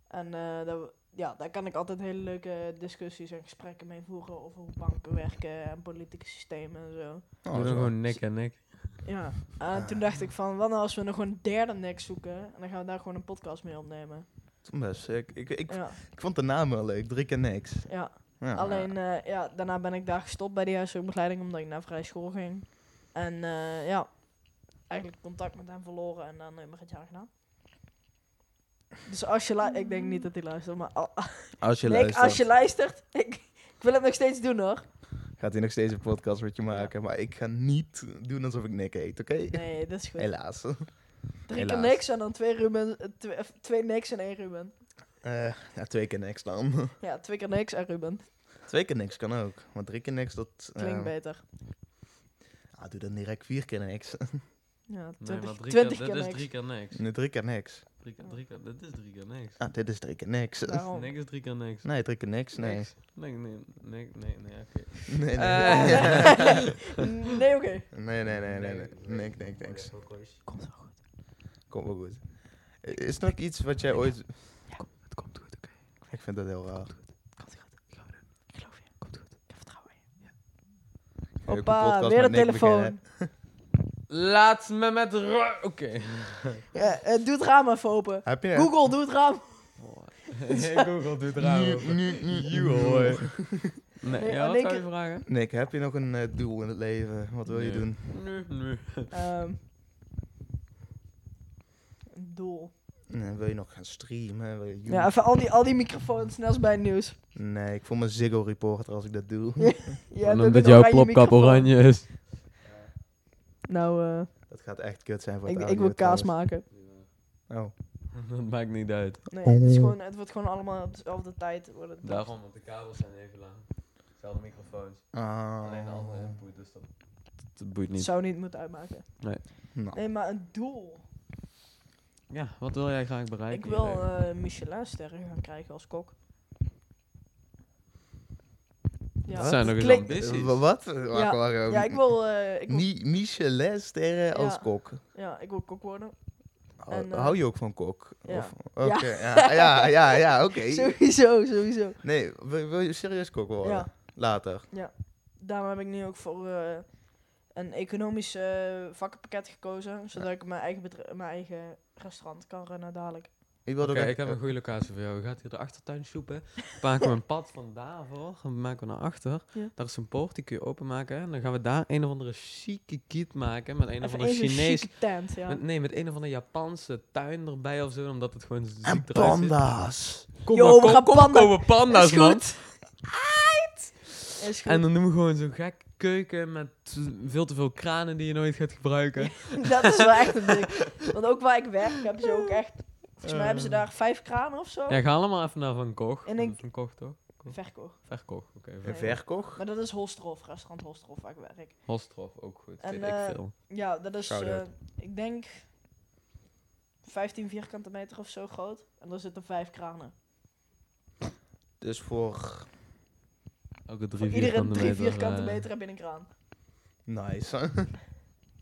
Speaker 2: En eh, daar, ja, daar kan ik altijd hele leuke discussies en gesprekken mee voeren over hoe banken werken en politieke systemen en zo.
Speaker 1: Oh,
Speaker 3: Doe dan gewoon Nick en Nick.
Speaker 2: Ja, en
Speaker 1: Ah.
Speaker 2: toen dacht ik van, wat nou als we nog een derde nek zoeken en dan gaan we daar gewoon een podcast mee opnemen.
Speaker 1: Best. Ik, ik,
Speaker 2: Ja,
Speaker 1: ik vond de naam wel leuk. Drie keer niks.
Speaker 2: ja.
Speaker 1: Ja.
Speaker 2: alleen eh, ja, daarna ben ik daar gestopt bij die huiswerkbegeleiding omdat ik naar vrij school ging. En eh, ja, eigenlijk contact met hem verloren en dan nooit meer het jaar gedaan. Dus als je luistert, ik denk niet dat hij luistert, maar al-
Speaker 1: Als je
Speaker 2: Nick,
Speaker 1: luistert,
Speaker 2: als je luistert, ik, ik wil het nog steeds doen hoor.
Speaker 1: gaat hij nog steeds een podcast met je maken. Maar ik ga niet doen alsof ik Nick heet, oké?
Speaker 2: Nee, dat is goed.
Speaker 1: Helaas.
Speaker 2: Drie keer niks en dan twee Ruben, twee, twee niks en één Ruben.
Speaker 1: Eh, ja, twee keer niks dan.
Speaker 2: Ja, twee keer niks en Ruben.
Speaker 1: twee keer niks kan ook. Maar drie keer niks, dat...
Speaker 2: Klinkt
Speaker 1: eh,
Speaker 2: beter.
Speaker 1: ah, doe dan direct vier keer niks.
Speaker 2: Ja,
Speaker 3: Nee,
Speaker 2: 20,
Speaker 3: maar drie
Speaker 2: 20
Speaker 3: keer, dit is
Speaker 2: niks.
Speaker 3: drie keer niks.
Speaker 1: Nee, drie keer niks.
Speaker 3: Drie keer, drie keer, dit is drie keer niks.
Speaker 1: Ah, dit is drie keer niks.
Speaker 2: Daarom.
Speaker 3: Niks is drie keer niks.
Speaker 1: Nee, drie keer niks, nee.
Speaker 3: Niks. Nee, nee, nee, nee, nee, oké.
Speaker 1: Nee, nee.
Speaker 3: Eh.
Speaker 2: nee, oké.
Speaker 1: Nee, nee, nee, nee, nee. Niks, niks, niks.
Speaker 2: Komt wel goed.
Speaker 1: Komt wel goed. Is er nog iets wat jij ooit...
Speaker 3: Het komt goed, oké.
Speaker 1: Ik vind dat heel raar.
Speaker 2: Komt goed. Ik geloof je. Komt goed. Ik heb vertrouwen in je.
Speaker 1: Ga je ook een
Speaker 2: Hoppa, weer
Speaker 1: Nick
Speaker 2: telefoon.
Speaker 3: Laat me met Oké.
Speaker 2: Ja, eh, doe het raam even open.
Speaker 1: Heb je...
Speaker 2: Google, doe het raam.
Speaker 3: Google doet
Speaker 1: Nu, nu, nu,
Speaker 3: You hoor. Nee, ja, wat
Speaker 2: nee,
Speaker 3: zou je
Speaker 2: ik-
Speaker 3: vragen?
Speaker 1: Nick, heb je nog een eh, doel in het leven? Wat wil je doen?
Speaker 3: Nu, nu.
Speaker 2: Ehm, een doel.
Speaker 1: Nee, wil je nog gaan streamen? Wil je
Speaker 2: Ja, even al die, al die microfoons, net als bij het nieuws.
Speaker 1: Nee, ik voel me Ziggo reporter als ik dat doe.
Speaker 2: Ja, doe
Speaker 3: omdat jouw plopkap oranje is.
Speaker 2: Nou, eh,
Speaker 1: Dat gaat echt kut zijn voor
Speaker 2: ik,
Speaker 1: het
Speaker 2: ik wil kaas
Speaker 1: trouwens.
Speaker 2: maken.
Speaker 1: Oh.
Speaker 3: Dat maakt niet uit.
Speaker 2: Nee, het, is gewoon, het wordt gewoon allemaal op dezelfde tijd. Wordt het
Speaker 3: Daarom, want de kabels zijn even lang. Hetzelfde microfoons.
Speaker 1: Ah.
Speaker 3: Alleen de andere input, dus dat, dat boeit
Speaker 2: Het
Speaker 3: niet.
Speaker 2: zou niet moeten uitmaken.
Speaker 1: Nou.
Speaker 2: Nee, maar een doel.
Speaker 3: Ja, wat wil jij graag bereiken?
Speaker 2: Ik wil eh Michelin-sterren gaan krijgen als kok. Ja,
Speaker 3: Dat zijn nog eens ambities.
Speaker 1: Wa- wat? Wacht,
Speaker 2: Ja,
Speaker 1: wacht,
Speaker 2: Ja, ik wil, eh, ik wil,
Speaker 1: Mi- Michelin-sterren als
Speaker 2: Ja.
Speaker 1: kok.
Speaker 2: ja, ik wil kok worden.
Speaker 1: Hou,
Speaker 2: En, eh,
Speaker 1: hou je ook van kok?
Speaker 2: ja.
Speaker 1: Of- Oké, ja. ja, ja, ja, oké.
Speaker 2: Sowieso, sowieso.
Speaker 1: Nee, wil, wil je serieus kok worden?
Speaker 2: Ja,
Speaker 1: Later.
Speaker 2: daarom heb ik nu ook voor eh, een economisch eh, vakkenpakket gekozen. Zodat ik mijn eigen, mijn eigen restaurant kan runnen dadelijk.
Speaker 1: Ik wil
Speaker 3: Oké,
Speaker 1: ook echt-
Speaker 2: eh,
Speaker 3: ik heb een goede locatie voor jou. Je gaat hier de achtertuin soepen. Maken we een pad van daarvoor. Dan maken we naar achter.
Speaker 2: Ja.
Speaker 3: Daar is een poort, die kun je openmaken. En dan gaan we daar een of andere chique kiet maken. Met een of andere Chinees...
Speaker 2: chique tent, ja.
Speaker 3: Met, nee, met een of andere Japanse tuin erbij of zo. Omdat het gewoon ziek
Speaker 1: En panda's.
Speaker 3: Kom
Speaker 2: Yo,
Speaker 3: maar,
Speaker 2: we
Speaker 3: kom,
Speaker 2: gaan
Speaker 3: kom
Speaker 2: panda-
Speaker 3: komen panda's,
Speaker 2: Is
Speaker 3: man.
Speaker 2: Is goed.
Speaker 3: En dan doen we gewoon zo'n gek keuken met veel te veel kranen die je nooit gaat gebruiken.
Speaker 2: dat is wel echt een ding. Want ook waar ik werk, hebben ze ook echt... Volgens mij hebben ze daar vijf kranen of zo.
Speaker 3: Ja, ga allemaal even naar Van Gogh.
Speaker 2: En ik-
Speaker 3: Van Gogh toch?
Speaker 2: Verkoop.
Speaker 3: Verkoch, oké.
Speaker 2: Nee.
Speaker 1: verkoch?
Speaker 2: Maar dat is Holstrof, restaurant Holstrof waar ik werk.
Speaker 3: Holstrof, ook goed.
Speaker 2: En,
Speaker 3: weet
Speaker 2: eh,
Speaker 3: ik veel.
Speaker 2: Ja, dat is,
Speaker 1: Shout-out.
Speaker 2: eh, ik denk, 15 vierkante meter of zo groot. En daar zitten vijf kranen.
Speaker 1: Dus voor...
Speaker 3: Elke drie
Speaker 2: Voor iedere
Speaker 3: vierkante
Speaker 2: drie
Speaker 3: meter.
Speaker 2: vierkante
Speaker 3: eh,
Speaker 2: meter heb je een kraan.
Speaker 1: Nice.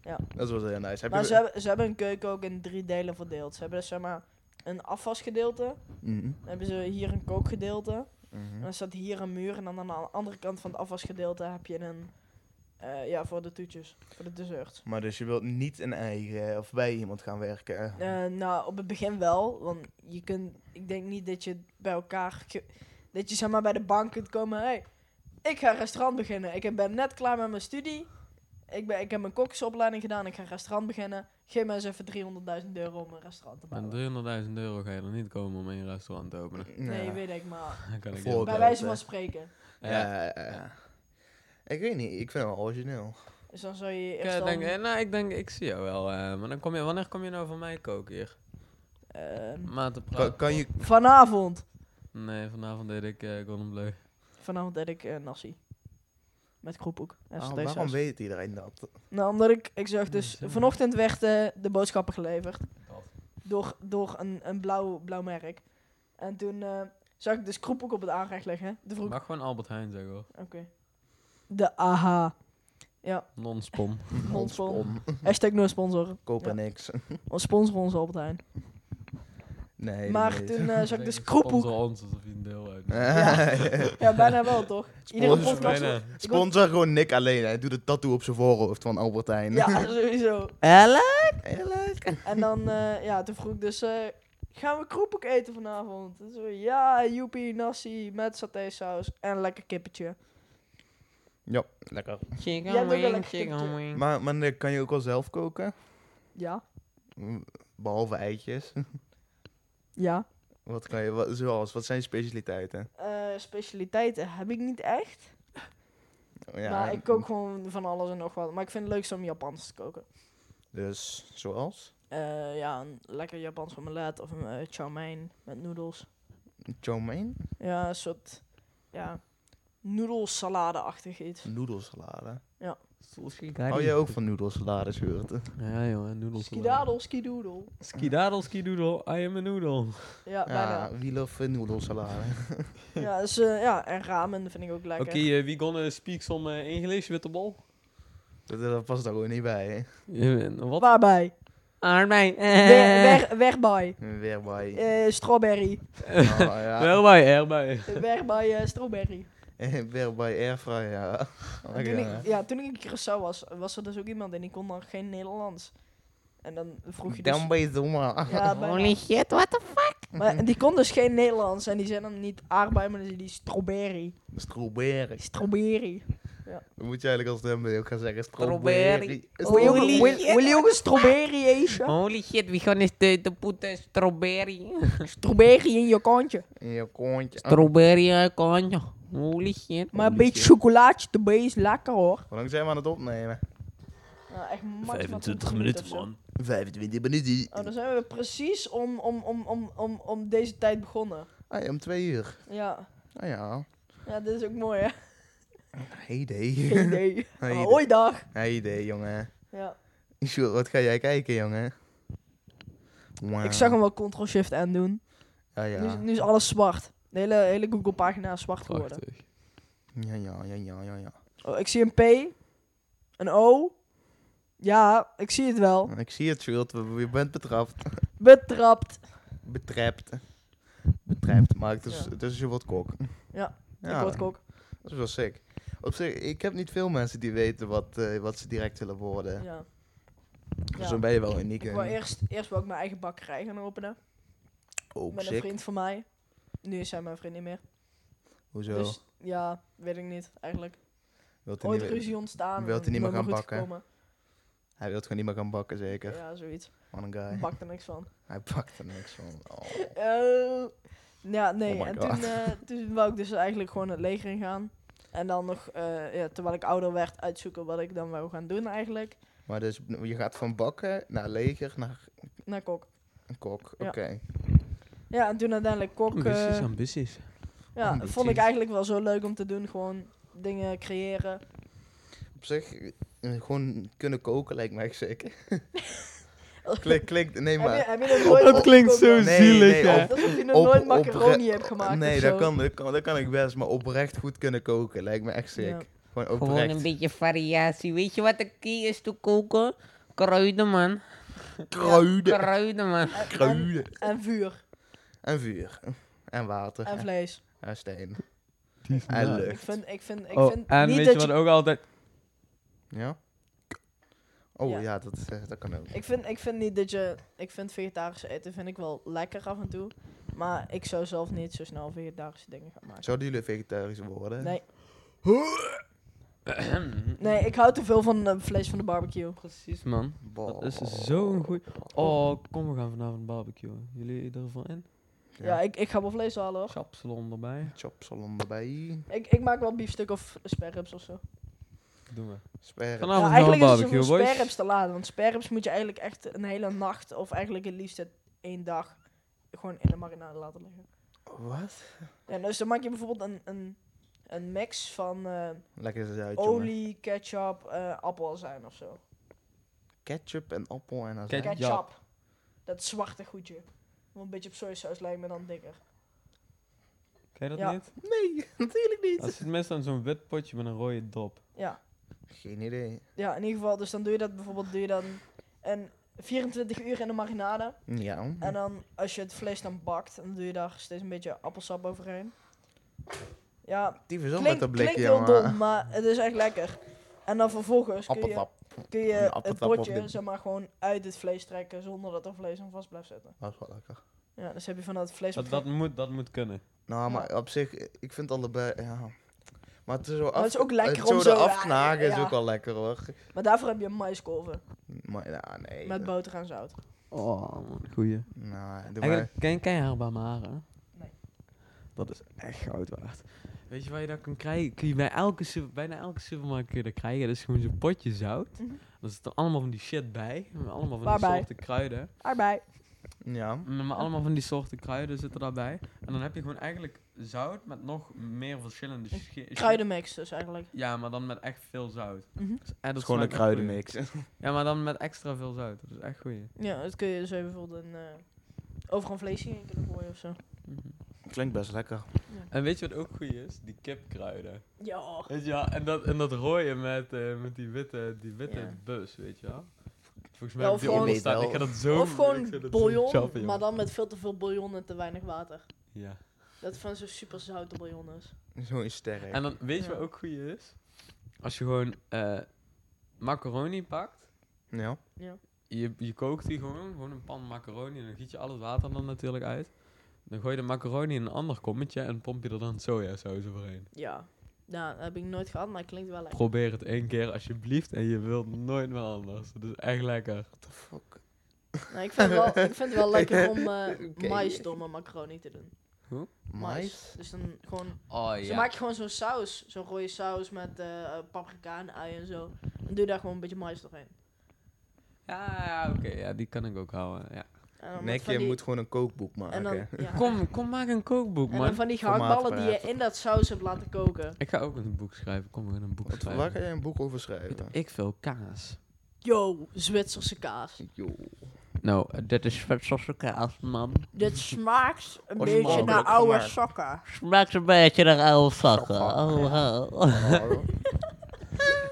Speaker 2: Ja.
Speaker 1: Dat is wel heel nice. Heb
Speaker 2: Maar
Speaker 1: je...
Speaker 2: ze hebben, ze hebben een keuken ook in drie delen verdeeld. Ze hebben dus, zeg maar een afwasgedeelte.
Speaker 1: Mhm,
Speaker 2: Dan hebben ze hier een kookgedeelte.
Speaker 1: mhm.
Speaker 2: En dan staat hier een muur. En dan aan de andere kant van het afwasgedeelte heb je een... eh, ja, voor de toetjes. Voor de desserts.
Speaker 1: Maar dus je wilt niet een eigen of bij iemand gaan werken?
Speaker 2: Eh, nou, op het begin wel. Want je kunt... Ik denk niet dat je bij elkaar... dat je zeg maar bij de bank kunt komen... Hey, ik ga een restaurant beginnen. Ik ben net klaar met mijn studie. Ik, ben, ik heb mijn kokjesopleiding gedaan. Ik ga een restaurant beginnen. Geef me eens even 300.000 euro om een restaurant te bouwen.
Speaker 3: Met 300.000 euro ga je er niet komen om een restaurant te openen.
Speaker 2: Nee,
Speaker 1: Ja.
Speaker 2: weet ik maar.
Speaker 3: Dan kan ik
Speaker 2: Bij wijze van spreken.
Speaker 1: Ja, ja, ja. Ik weet niet, ik vind het wel origineel.
Speaker 2: Dus dan zou je
Speaker 3: Ik,
Speaker 2: eerst
Speaker 3: eh,
Speaker 2: al...
Speaker 3: denk, eh, nou, ik denk, ik zie jou wel. eh, maar dan kom je, wanneer kom je nou van mij koken hier?
Speaker 2: Ehm,
Speaker 3: Maat te
Speaker 1: Kan, je...
Speaker 2: vanavond.
Speaker 3: Nee, vanavond deed ik eh Golden Bleu.
Speaker 2: Vanavond deed ik eh, nasi. Met kroephoek. en
Speaker 1: Ah,
Speaker 2: satésaus.
Speaker 1: waarom weet iedereen dat?
Speaker 2: Nou, omdat ik, ik zag dus, vanochtend werd eh, de boodschappen geleverd. Door, door een, een blauw, blauw merk. En toen eh, zag ik dus kroephoek op het aanrecht liggen. De vroeg,
Speaker 3: Mag gewoon Albert Heijn zeggen hoor.
Speaker 2: oké. De AHA. Ja,
Speaker 3: Non-spon.
Speaker 2: Non-spon. hashtag no sponsor.
Speaker 1: Kopen
Speaker 2: Ja.
Speaker 1: niks.
Speaker 2: Sponsor ons Albert Heijn.
Speaker 1: Nee,
Speaker 2: maar
Speaker 1: nee.
Speaker 2: toen eh, zag ik dus
Speaker 3: Sponsor
Speaker 2: kroephoek.
Speaker 3: ons alsof je een deel uit.
Speaker 2: Ja, bijna wel toch? Iedere
Speaker 1: Sponsor
Speaker 2: podcast.
Speaker 3: bijna.
Speaker 1: Sponsor gewoon Nick alleen. Hij doet een tattoo op zijn voorhoofd van Albert Heijn.
Speaker 2: Ja, sowieso.
Speaker 1: Eerlijk?
Speaker 2: En dan, eh, ja, toen vroeg ik dus, eh, gaan we kroephoek eten vanavond? En zo, ja, joepie, nasi met satésaus en een lekker kippetje.
Speaker 1: Ja, lekker.
Speaker 3: Chicken
Speaker 2: Jij hebt ook wel
Speaker 3: wing,
Speaker 2: lekker
Speaker 3: chicken
Speaker 2: tikje.
Speaker 3: wing.
Speaker 1: Maar, maar Nick, kan je ook wel zelf koken?
Speaker 2: Ja,
Speaker 1: Behalve eitjes.
Speaker 2: ja.
Speaker 1: Wat kan je, wat, zoals, wat zijn je specialiteiten?
Speaker 2: Eh, specialiteiten heb ik niet echt.
Speaker 1: Ja,
Speaker 2: maar ik kook gewoon van alles en nog wat. Maar ik vind het leukst om Japans te koken.
Speaker 1: Dus, zoals?
Speaker 2: Eh, ja, een lekker Japans omelet of een eh, chow mein met noedels.
Speaker 1: Chow mein?
Speaker 2: Ja, een soort, ja, noedelsalade-achtig iets.
Speaker 1: Noedelsalade.
Speaker 2: Ja.
Speaker 1: Hou jij ook van noedelsalade, Sjoerd?
Speaker 3: Ja, jongen, noedels.
Speaker 2: Skidadel, skidoedel.
Speaker 3: Skidadel, skidoodle, I am a noodle.
Speaker 2: Ja, bijna.
Speaker 1: Ja, wie love noedelsalade?
Speaker 2: Ja, dus, eh, ja, en ramen vind ik ook lekker.
Speaker 3: Oké, eh, wie gonna speak some uh, English with the ball?
Speaker 1: Dat, dat past er gewoon niet bij, hè?
Speaker 3: Uh, wat?
Speaker 2: Waarbij?
Speaker 3: Aardbei.
Speaker 2: Weg, weg, wegbij.
Speaker 1: Weer bij.
Speaker 2: Eh, strawberry.
Speaker 1: Oh, ja.
Speaker 3: Erbij, erbij.
Speaker 2: Weg bij eh, strawberry.
Speaker 1: Weer bij airfryer, ja. Oh,
Speaker 2: En toen
Speaker 1: ja.
Speaker 2: ik, ja, toen ik in Curaçao was, was er dus ook iemand en die kon dan geen Nederlands. En dan vroeg je dus...
Speaker 1: Dan ben je zomaar.
Speaker 2: Ja.
Speaker 3: Holy shit, what the fuck?
Speaker 2: Maar die kon dus geen Nederlands en die zei dan niet aardbei, maar die strawberry.
Speaker 1: Strawberry.
Speaker 2: Strawberry.
Speaker 1: Dan moet je eigenlijk als stem ook gaan zeggen
Speaker 3: Strawberry.
Speaker 1: strawberry.
Speaker 2: Wil je,
Speaker 3: Holy
Speaker 2: ook- je een strawberry eten?
Speaker 3: Holy shit, we gonna de, de put a strawberry.
Speaker 2: Strawberry in je kantje.
Speaker 1: In je kontje.
Speaker 3: Strawberry uh, kontje. Holy shit.
Speaker 2: Maar een beetje
Speaker 1: shit.
Speaker 2: chocolaatje erbij is lekker hoor.
Speaker 1: Hoe lang zijn we aan het opnemen?
Speaker 2: Nou, echt maximaal 20 of zo.
Speaker 1: 25 minuten.
Speaker 2: Oh, dan zijn we precies om, om, om, om, om, om deze tijd begonnen.
Speaker 1: Ah, ja, om twee uur.
Speaker 2: Ja.
Speaker 1: Ah ja.
Speaker 2: Ja, dit is ook mooi hè.
Speaker 1: Hey idee. Hey
Speaker 2: Oh,
Speaker 1: idee.
Speaker 2: hoi dag.
Speaker 1: Hey idee, jongen.
Speaker 2: Ja.
Speaker 1: Sjoerd, wat ga jij kijken, jongen? Wauw.
Speaker 2: Ik zag hem wel Ctrl-Shift-N doen.
Speaker 1: Ja,
Speaker 2: Nu, is-
Speaker 1: ja.
Speaker 2: nu is alles zwart. De hele, hele Google-pagina is zwart geworden.
Speaker 3: Prachtig.
Speaker 1: Ja, ja, ja, ja, ja, ja.
Speaker 2: Oh, ik zie een P. Een O. Ja, ik zie het wel.
Speaker 1: Ik zie het, Sjoerd. we- Je bent betrapt.
Speaker 2: Betrapt.
Speaker 1: Betrapt. Betrapt. Maar het is,
Speaker 2: Ja.
Speaker 1: het is Sjoerd Kok.
Speaker 2: Ja,
Speaker 1: Ja,
Speaker 2: ik word kok.
Speaker 1: dat is wel sick. Op zich, ik heb niet veel mensen die weten wat, eh, wat ze direct willen worden.
Speaker 2: Ja.
Speaker 1: Dus
Speaker 2: Ja.
Speaker 1: dan ben je wel uniek.
Speaker 2: Ik
Speaker 1: in.
Speaker 2: wou eerst, eerst wou ik mijn eigen bakkerij gaan openen.
Speaker 1: Oh,
Speaker 2: met een
Speaker 1: sick.
Speaker 2: vriend van mij. Nu is hij mijn vriend niet meer.
Speaker 1: Hoezo?
Speaker 2: Dus ja, weet ik niet eigenlijk.
Speaker 1: wilt hij,
Speaker 2: Ooit
Speaker 1: niet,
Speaker 2: ruzie ontstaan.
Speaker 1: wilt hij niet meer gaan bakken?
Speaker 2: gekomen.
Speaker 1: hij wil gewoon niet meer gaan bakken, zeker.
Speaker 2: Ja, zoiets.
Speaker 1: Wat een guy.
Speaker 2: Ik bak er niks van.
Speaker 1: Hij pakt er niks van. Oh.
Speaker 2: Eh, ja, nee.
Speaker 1: Oh
Speaker 2: en toen, eh, toen wou ik dus eigenlijk gewoon het leger ingaan. En dan nog, eh, ja, terwijl ik ouder werd, uitzoeken wat ik dan wou gaan doen eigenlijk.
Speaker 1: Maar dus je gaat van bakken naar leger naar
Speaker 2: Naar kok.
Speaker 1: een kok. Oké.
Speaker 2: Ja, en toen uiteindelijk kok.
Speaker 3: Ambities,
Speaker 2: eh,
Speaker 3: ambities.
Speaker 2: ja,
Speaker 1: ambities.
Speaker 2: vond ik eigenlijk wel zo leuk om te doen. Gewoon dingen creëren.
Speaker 1: Op zich, eh, gewoon kunnen koken lijkt mij echt sick. Klik, klik, nee
Speaker 2: Heb je,
Speaker 1: maar.
Speaker 2: heb je nog nooit
Speaker 3: Dat klinkt zo?
Speaker 1: Nee,
Speaker 3: zielig,
Speaker 1: nee,
Speaker 3: hè?
Speaker 1: op-
Speaker 2: Alsof je nog
Speaker 1: op-
Speaker 2: nooit macaroni hebt gemaakt
Speaker 1: Nee, dat
Speaker 2: zo.
Speaker 1: kan, dat, kan, dat kan ik best, maar oprecht goed kunnen koken lijkt me echt sick.
Speaker 2: Ja.
Speaker 1: Gewoon
Speaker 3: Gewoon
Speaker 1: oprecht.
Speaker 3: een beetje variatie. Weet je wat de key is te koken? Kruiden, man.
Speaker 1: Kruiden.
Speaker 3: Kruiden, man.
Speaker 2: En, en vuur.
Speaker 1: En vuur. En water.
Speaker 2: En vlees.
Speaker 1: En steen.
Speaker 3: Die
Speaker 1: En
Speaker 2: Ik
Speaker 1: lucht.
Speaker 2: vind, ik vind, ik
Speaker 3: Oh,
Speaker 2: vind
Speaker 3: en
Speaker 2: niet
Speaker 3: weet je
Speaker 2: dat
Speaker 3: wat ook altijd...
Speaker 1: Ja? Oh
Speaker 2: Ja.
Speaker 1: ja, dat, eh, dat kan ook.
Speaker 2: Ik vind, ik vind niet dat je... Ik vind vegetarisch eten vind ik wel lekker af en toe. Maar ik zou zelf niet zo snel vegetarische dingen gaan maken.
Speaker 1: Zouden jullie vegetarisch worden?
Speaker 2: Nee. Nee, ik hou te veel van eh, vlees van de barbecue.
Speaker 3: Precies, man. Dat is zo'n goeie... Oh, kom, we gaan vanavond barbecuen. Jullie ervan in?
Speaker 2: Ja, ik, ik ga wel vlees halen hoor.
Speaker 3: Chapsalon erbij.
Speaker 1: Chopsalon erbij.
Speaker 2: Ik, ik maak wel biefstuk of sperrips of zo.
Speaker 3: Doen we.
Speaker 1: Sperren.
Speaker 3: Vanavond
Speaker 2: ja,
Speaker 3: gaan we
Speaker 2: eigenlijk is het
Speaker 3: boys.
Speaker 2: te laat. Want sperrips moet je eigenlijk echt een hele nacht... Of eigenlijk het liefst het één dag... Gewoon in de marinade laten liggen.
Speaker 1: Wat?
Speaker 2: Ja, dus dan maak je bijvoorbeeld een, een, een mix van eh,
Speaker 1: Lekker eens uit, jongen.
Speaker 2: olie, ketchup, eh appelazijn of zo.
Speaker 1: Ketchup en appel en azijn.
Speaker 3: Ketchup.
Speaker 2: Ketchup. Dat zwarte goedje. Wat een beetje op sojasaus lijkt, maar dan dikker.
Speaker 3: Ken je dat
Speaker 2: Ja.
Speaker 3: niet?
Speaker 1: Nee, natuurlijk niet.
Speaker 3: Dat zit meestal in zo'n wit potje met een rode dop.
Speaker 2: Ja.
Speaker 1: Geen idee.
Speaker 2: ja, in ieder geval. Dus dan doe je dat bijvoorbeeld doe je dan een 24 uur in de marinade.
Speaker 1: Ja.
Speaker 2: En dan als je het vlees dan bakt, dan doe je daar steeds een beetje appelsap overheen. Ja,
Speaker 1: Die verzond met
Speaker 2: klinkt,
Speaker 1: dat
Speaker 2: klinkt
Speaker 1: blikje,
Speaker 2: heel
Speaker 1: jongen.
Speaker 2: dom, maar het is echt lekker. En dan vervolgens kun je,
Speaker 1: Appeltap.
Speaker 2: Kun je het
Speaker 1: appeltap op
Speaker 2: potje
Speaker 1: de-
Speaker 2: zeg maar, gewoon uit het vlees trekken zonder dat er vlees aan vast blijft zitten.
Speaker 1: Dat is wel lekker.
Speaker 2: Ja, dus heb je van dat vlees
Speaker 3: Dat, dat, moet, dat moet kunnen.
Speaker 1: Nou, maar op zich, ik vind allebei, ja. Maar het is zo af...
Speaker 2: het is ook lekker
Speaker 1: het zo
Speaker 2: om zo-
Speaker 1: eraf knagen is
Speaker 2: ja.
Speaker 1: ook wel lekker, hoor.
Speaker 2: Maar daarvoor heb je een maiskolven
Speaker 1: Maar ja, nee.
Speaker 2: met boter en zout.
Speaker 3: Oh, man, goeie.
Speaker 1: Nou, doe maar.
Speaker 3: Eigenlijk, ken, ken je Maren?
Speaker 2: Nee.
Speaker 3: Dat is echt goud waard. Weet je waar je dat kan krijgen? Kun je bij elke, super- bijna elke supermarkt kun je dat krijgen. Dat is gewoon zo'n potje zout.
Speaker 2: Mhm.
Speaker 3: Er zitten allemaal van die shit bij. Met allemaal van
Speaker 2: Waarbij?
Speaker 3: die soorten kruiden.
Speaker 2: Aardbei.
Speaker 1: Ja.
Speaker 3: Mm, Maar allemaal van die soorten kruiden zitten daarbij. En dan heb je gewoon eigenlijk zout met nog meer verschillende schi-
Speaker 2: Kruidenmix dus eigenlijk.
Speaker 3: Ja, maar dan met echt veel zout.
Speaker 2: Mhm.
Speaker 3: En
Speaker 1: Het
Speaker 3: dat
Speaker 1: is gewoon een kruidenmix.
Speaker 3: Ja, maar dan met extra veel zout. Dat is echt goed.
Speaker 2: Ja, dat kun je dus even bijvoorbeeld een, eh overal een vleesje in kunnen gooien of zo.
Speaker 1: Klinkt best lekker.
Speaker 3: En weet je wat ook goed is? Die kipkruiden.
Speaker 2: Ja.
Speaker 3: Weet je wel? En dat, en dat rooien met, eh, met die witte, die witte
Speaker 2: Ja.
Speaker 3: bus, weet je wel? Volgens mij
Speaker 2: Ja,
Speaker 3: heb ik
Speaker 2: of
Speaker 3: die
Speaker 2: gewoon-
Speaker 3: onderstaan. Ik ga dat zo...
Speaker 2: Of
Speaker 3: ik
Speaker 2: gewoon
Speaker 3: vind dat zo
Speaker 2: bouillon, maar dan met veel te veel bouillon en te weinig water.
Speaker 3: Ja.
Speaker 2: Dat van zo'n super zoute bouillon is.
Speaker 1: Zo'n sterk.
Speaker 3: En dan, weet je
Speaker 2: Ja.
Speaker 3: wat ook goed is? Als je gewoon eh, macaroni pakt,
Speaker 1: Ja.
Speaker 2: Ja.
Speaker 3: je, je kookt die gewoon, gewoon een pan macaroni en dan giet je al het water dan natuurlijk uit. Dan gooi je de macaroni in een ander kommetje en pomp je er dan sojasaus overheen.
Speaker 2: Ja. Ja, dat heb ik nooit gehad, maar het klinkt wel lekker.
Speaker 3: Probeer het één keer alsjeblieft en je wilt nooit meer anders. Het is echt lekker.
Speaker 1: What the fuck?
Speaker 2: Nou, ik, vind het wel, ik vind het wel lekker om eh
Speaker 1: Oké.
Speaker 2: mais door mijn macaroni te doen.
Speaker 1: Mais?
Speaker 2: Dus dan gewoon...
Speaker 3: Oh
Speaker 2: Dus dan maak je gewoon zo'n saus. Zo'n rode saus met eh, eh, paprika en ui en zo. Dan doe daar gewoon een beetje mais doorheen.
Speaker 3: Ja, ja oké, ja, die kan ik ook houden. Ja.
Speaker 2: En
Speaker 1: Nee, je
Speaker 2: die-
Speaker 1: moet gewoon een kookboek maken.
Speaker 2: en dan, ja.
Speaker 3: Kom, kom, maak een kookboek,
Speaker 2: En
Speaker 3: man.
Speaker 2: dan van die gehaktballen die je in dat saus hebt laten koken.
Speaker 3: Ik ga ook een boek schrijven. Kom, we gaan een boek
Speaker 1: Wat, waar
Speaker 3: schrijven.
Speaker 1: ga jij een boek over schrijven?
Speaker 3: Ik veel kaas.
Speaker 2: Yo, Zwitserse kaas.
Speaker 1: Yo.
Speaker 3: Nou, dit is Zwitserse kaas, man.
Speaker 2: Dit smaakt een
Speaker 1: Oh,
Speaker 2: beetje naar oude sokken.
Speaker 3: Smaakt een beetje naar oude
Speaker 1: zakken.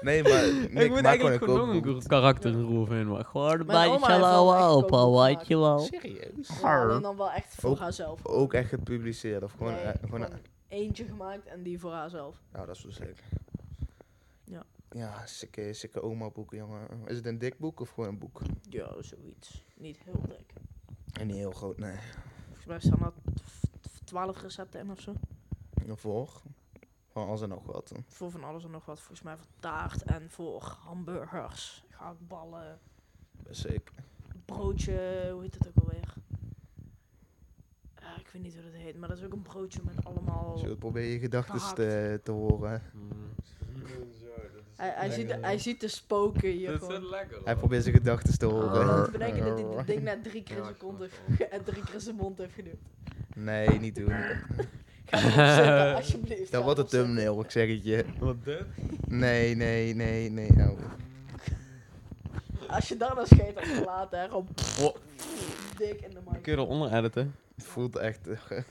Speaker 1: Nee, maar Nick,
Speaker 3: ik moet
Speaker 1: gewoon
Speaker 3: eigenlijk
Speaker 1: een
Speaker 3: gewoon een karakter eroverheen, maar gewoon een beetje oude opa, weet je wel.
Speaker 1: Serieus?
Speaker 2: Ja, alleen dan wel echt voor
Speaker 1: Ook-
Speaker 2: haarzelf.
Speaker 1: Ook echt gepubliceerd of gewoon...
Speaker 2: Nee,
Speaker 1: eh, gewoon
Speaker 2: gewoon eentje gemaakt en die voor haarzelf.
Speaker 1: nou, dat is wel zeker.
Speaker 2: Ja.
Speaker 1: Ja, sikke, sikke oma boeken, jongen. Is het een dik boek of gewoon een boek?
Speaker 2: Ja, zoiets. Niet heel dik.
Speaker 1: En niet heel groot, nee.
Speaker 2: Volgens mij staan er tw- 12 recepten in of zo.
Speaker 1: Voor? Van alles en nog wat.
Speaker 2: Voor van alles en nog wat. Volgens mij voor taart en voor hamburgers, gehaktballen,
Speaker 1: zeker.
Speaker 2: broodje, hoe heet het ook alweer? Ah, ik weet niet hoe dat heet, maar dat is ook een broodje met allemaal...
Speaker 1: Zo, probeer je gedachten te, te horen.
Speaker 2: Hij, hij, ziet, de- hij ziet de spoken hier
Speaker 3: Dat is
Speaker 2: gewoon.
Speaker 3: lekker.
Speaker 1: Hij probeert zijn gedachten te
Speaker 2: Ik
Speaker 1: horen.
Speaker 2: te bedenken dat hij dit ding net drie keer zijn kont
Speaker 3: gewoon
Speaker 2: heeft, en drie keer zijn mond heeft geduwd.
Speaker 1: Nee, niet doen.
Speaker 2: Ga alsjeblieft.
Speaker 1: Dat wordt een thumbnail, ik zeg het je.
Speaker 3: Wat dit?
Speaker 1: Nee, nee, nee, nee. Nou,
Speaker 2: Als je daar dan scheet op gelaten, hè, gewoon
Speaker 3: Oh.
Speaker 2: dik in de mic.
Speaker 3: Kun je eronder editen?
Speaker 1: het voelt echt... eh, het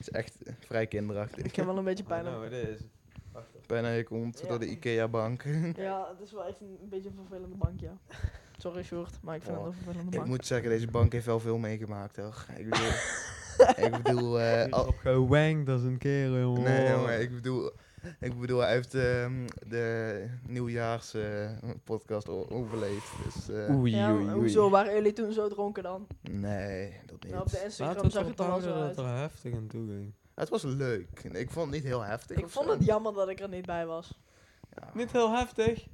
Speaker 1: is echt eh, vrij kinderachtig.
Speaker 2: Ik heb wel een beetje pijn.
Speaker 3: Nou,
Speaker 2: op.
Speaker 3: dit is.
Speaker 1: Bijna je komt
Speaker 2: Ja.
Speaker 1: door de Ikea-bank.
Speaker 2: Ja, het is wel echt een, een beetje een vervelende bank, ja. Sorry, Short, maar ik vind
Speaker 1: Oh,
Speaker 2: het een vervelende
Speaker 1: Ik
Speaker 2: bank.
Speaker 1: moet zeggen, deze bank heeft wel veel meegemaakt, hoor. Ik bedoel... ik bedoel... eh, al-
Speaker 3: Op gewankt als een kerel, jongen.
Speaker 1: nee, jongen, ik bedoel... Ik bedoel, hij heeft ehm, de nieuwjaars eh, podcast overleefd. Dus, eh,
Speaker 3: Oei,
Speaker 2: Ja,
Speaker 3: oei,
Speaker 2: hoezo waren jullie toen zo dronken dan?
Speaker 1: nee, dat niet.
Speaker 2: Nou, op de Instagram zag
Speaker 3: het
Speaker 2: het er al zo
Speaker 3: dat
Speaker 2: uit.
Speaker 3: er heftig aan toe ging.
Speaker 1: Het was leuk. Ik vond het niet heel heftig.
Speaker 2: Ik vond
Speaker 1: zo.
Speaker 2: het jammer dat ik er niet bij was.
Speaker 1: Ja.
Speaker 3: Niet heel heftig.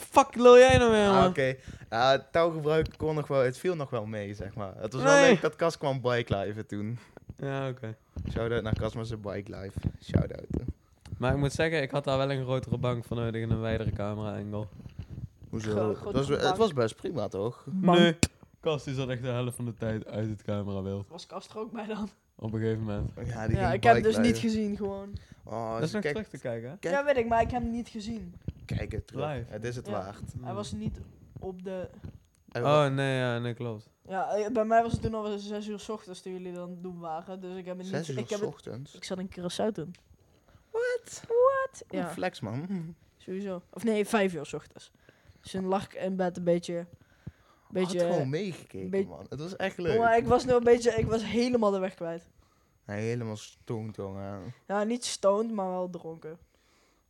Speaker 3: Fuck lul jij nou weer,
Speaker 1: Ah,
Speaker 3: man?
Speaker 1: Oké, ja, touwgebruik kon nog wel, het viel nog wel mee, zeg maar. Het was wel
Speaker 3: Nee.
Speaker 1: leuk dat Cas kwam bike live toen.
Speaker 3: Ja, oké.
Speaker 1: Shout-out naar Cas met zijn bike live. Shout-out.
Speaker 3: Maar ik moet zeggen, ik had daar wel een grotere bank voor nodig en een wijdere camera-angle.
Speaker 1: Hoezo?
Speaker 2: Gro-
Speaker 1: Het
Speaker 2: grote
Speaker 1: was, het was best prima, toch?
Speaker 3: Nee. Kast die zat echt de helft van de tijd uit het camerabeeld.
Speaker 2: Was Kast er ook bij dan?
Speaker 3: Op een gegeven moment.
Speaker 1: Ja, die
Speaker 2: Ja,
Speaker 1: ging
Speaker 2: ik heb hem
Speaker 1: bike
Speaker 2: dus niet gezien gewoon.
Speaker 1: Oh,
Speaker 3: dat is nog
Speaker 1: kijk,
Speaker 3: terug te kijken, hè?
Speaker 1: Kijk.
Speaker 2: Ja, weet ik, maar ik heb hem niet gezien.
Speaker 1: Kijk het terug.
Speaker 3: Live.
Speaker 1: Het is het
Speaker 2: Ja.
Speaker 1: waard.
Speaker 2: Hij was niet op de...
Speaker 1: En
Speaker 3: Oh, nee, ja, nee, klopt.
Speaker 2: Ja, eh, bij mij was het toen al 6 uur 's ochtends toen jullie dan doen waren. Dus ik heb het
Speaker 1: Zes
Speaker 2: niet...
Speaker 1: uur
Speaker 2: Ik, heb
Speaker 1: s
Speaker 2: het,
Speaker 1: ochtends.
Speaker 2: ik zat in Curaçao toen.
Speaker 1: What?
Speaker 2: What?
Speaker 1: Ja.
Speaker 2: Ja,
Speaker 1: Flex, man.
Speaker 2: sowieso. Of nee, 5 uur 's ochtends. Dus toen lag ik in bed een beetje...
Speaker 1: Beetje,
Speaker 2: beetje
Speaker 1: gewoon meegekeken,
Speaker 2: be-
Speaker 1: man. Het was echt leuk.
Speaker 2: maar ik was nu een beetje... Ik was helemaal de weg kwijt.
Speaker 1: Nee, helemaal stoned, jongen.
Speaker 2: Ja, niet stoned, maar wel dronken.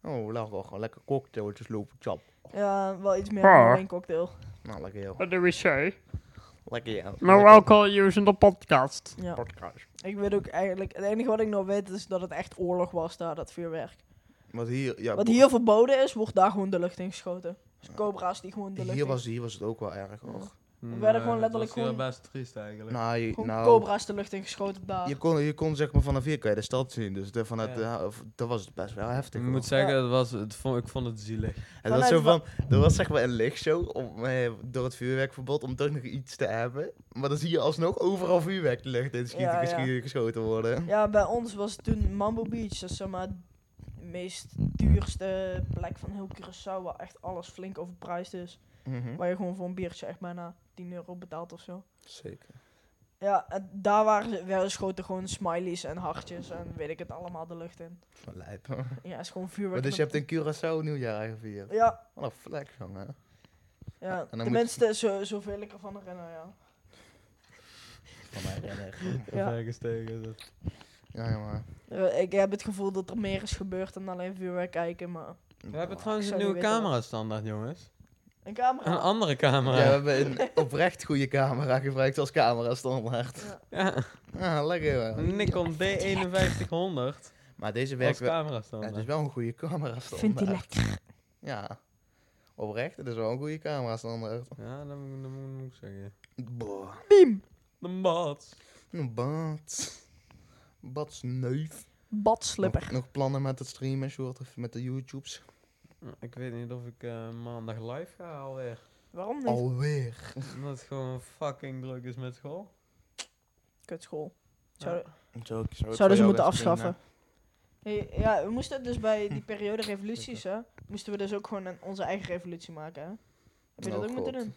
Speaker 1: Oh, we lagen wel gewoon lekker cocktailtjes lopen chap.
Speaker 2: Ja, wel iets meer
Speaker 4: Ah.
Speaker 2: dan één cocktail.
Speaker 1: Nou, lekker heel.
Speaker 4: What do we say?
Speaker 1: Lekker ja.
Speaker 4: No
Speaker 1: Lekker.
Speaker 4: alcohol used in the podcast.
Speaker 2: Ja.
Speaker 1: Podcast.
Speaker 2: Ik weet ook eigenlijk... Het enige wat ik nog weet is dat het echt oorlog was daar, dat vuurwerk.
Speaker 1: Wat hier, ja,
Speaker 2: Wat
Speaker 1: bo-
Speaker 2: hier verboden is, wordt daar gewoon de lucht in geschoten. Dus cobra's die gewoon de lucht
Speaker 1: hier
Speaker 2: in-
Speaker 1: was, hier was het ook wel erg, hoor.
Speaker 2: We werden gewoon
Speaker 3: Nee,
Speaker 2: letterlijk gewoon-
Speaker 3: best triest eigenlijk.
Speaker 1: Nou, je,
Speaker 2: Gewoon
Speaker 1: nou
Speaker 2: cobra's de lucht ingeschoten daar.
Speaker 1: je, kon, je kon zeg maar vanaf hier kan je de stad zien. Dus de, vanuit
Speaker 3: Ja.
Speaker 1: de, of- dat was best wel heftig.
Speaker 3: ik
Speaker 1: hoor.
Speaker 3: moet zeggen, het was, het vond, ik vond het zielig.
Speaker 1: Het was zo van, er was zeg maar een lichtshow om, eh, door het vuurwerkverbod om toch nog iets te hebben. Maar dan zie je alsnog overal vuurwerk de lucht in schieten,
Speaker 2: Ja,
Speaker 1: geschoten worden.
Speaker 2: Ja, bij ons was het toen Mambo Beach. Dat is zeg maar de meest duurste plek van heel Curaçao. Waar echt alles flink overprijsd is.
Speaker 1: Mhm.
Speaker 2: Waar je gewoon voor een biertje echt bijna 10 euro betaalt of zo.
Speaker 1: Zeker.
Speaker 2: Ja, en daar waren ze, werden schoten gewoon smileys en hartjes en weet ik het allemaal de lucht in.
Speaker 1: Van lijp.
Speaker 2: Ja, is gewoon
Speaker 1: Maar
Speaker 2: vuurwerk.
Speaker 1: dus je hebt in Curaçao nieuwjaar gevierd.
Speaker 2: Ja,
Speaker 1: Wat een flex, jongen.
Speaker 2: ja.
Speaker 1: en
Speaker 2: tenminste, zo, zoveel ik ervan herinner, ja.
Speaker 1: Van mij herinner.
Speaker 2: Ja.
Speaker 3: Ver gestegen is het.
Speaker 1: Ja, jongen.
Speaker 2: Eh, Ik heb het gevoel dat er meer is gebeurd dan alleen vuurwerk kijken, maar...
Speaker 3: We hebben trouwens een nieuwe camera standaard, jongens.
Speaker 2: Een camera.
Speaker 3: Een andere camera.
Speaker 1: Ja, we hebben een oprecht goede camera gebruikt als camera standaard.
Speaker 2: Ja.
Speaker 3: Ja,
Speaker 1: Ah, lekker wel.
Speaker 3: een Nikon D5100
Speaker 1: Maar deze werkt wel.
Speaker 3: camera
Speaker 1: Ja, het is
Speaker 3: standaard.
Speaker 1: wel een goede camera standaard.
Speaker 2: Vindt hij lekker.
Speaker 1: Ja. Oprecht, het is wel een goede camera standaard.
Speaker 3: Ja, dat moet, dat moet ik zeggen.
Speaker 1: Boah.
Speaker 2: Biem!
Speaker 3: De mat.
Speaker 1: Een bad. Badsneuf.
Speaker 2: Badslipper.
Speaker 1: Nog, nog plannen met het streamen, short of met de YouTubes?
Speaker 3: Ik weet niet of ik eh, maandag live ga alweer.
Speaker 2: Waarom niet?
Speaker 1: Alweer.
Speaker 3: Omdat het gewoon fucking druk is met school.
Speaker 2: Kutschool. Zouden,
Speaker 1: Zo, ik zou het
Speaker 2: zouden ze moeten afschaffen. Hey, ja, we moesten dus bij die periode revoluties, hè, moesten we dus ook gewoon een, onze eigen revolutie maken, hè? Heb je dat
Speaker 1: Oh,
Speaker 2: ook moeten
Speaker 1: God.
Speaker 2: doen?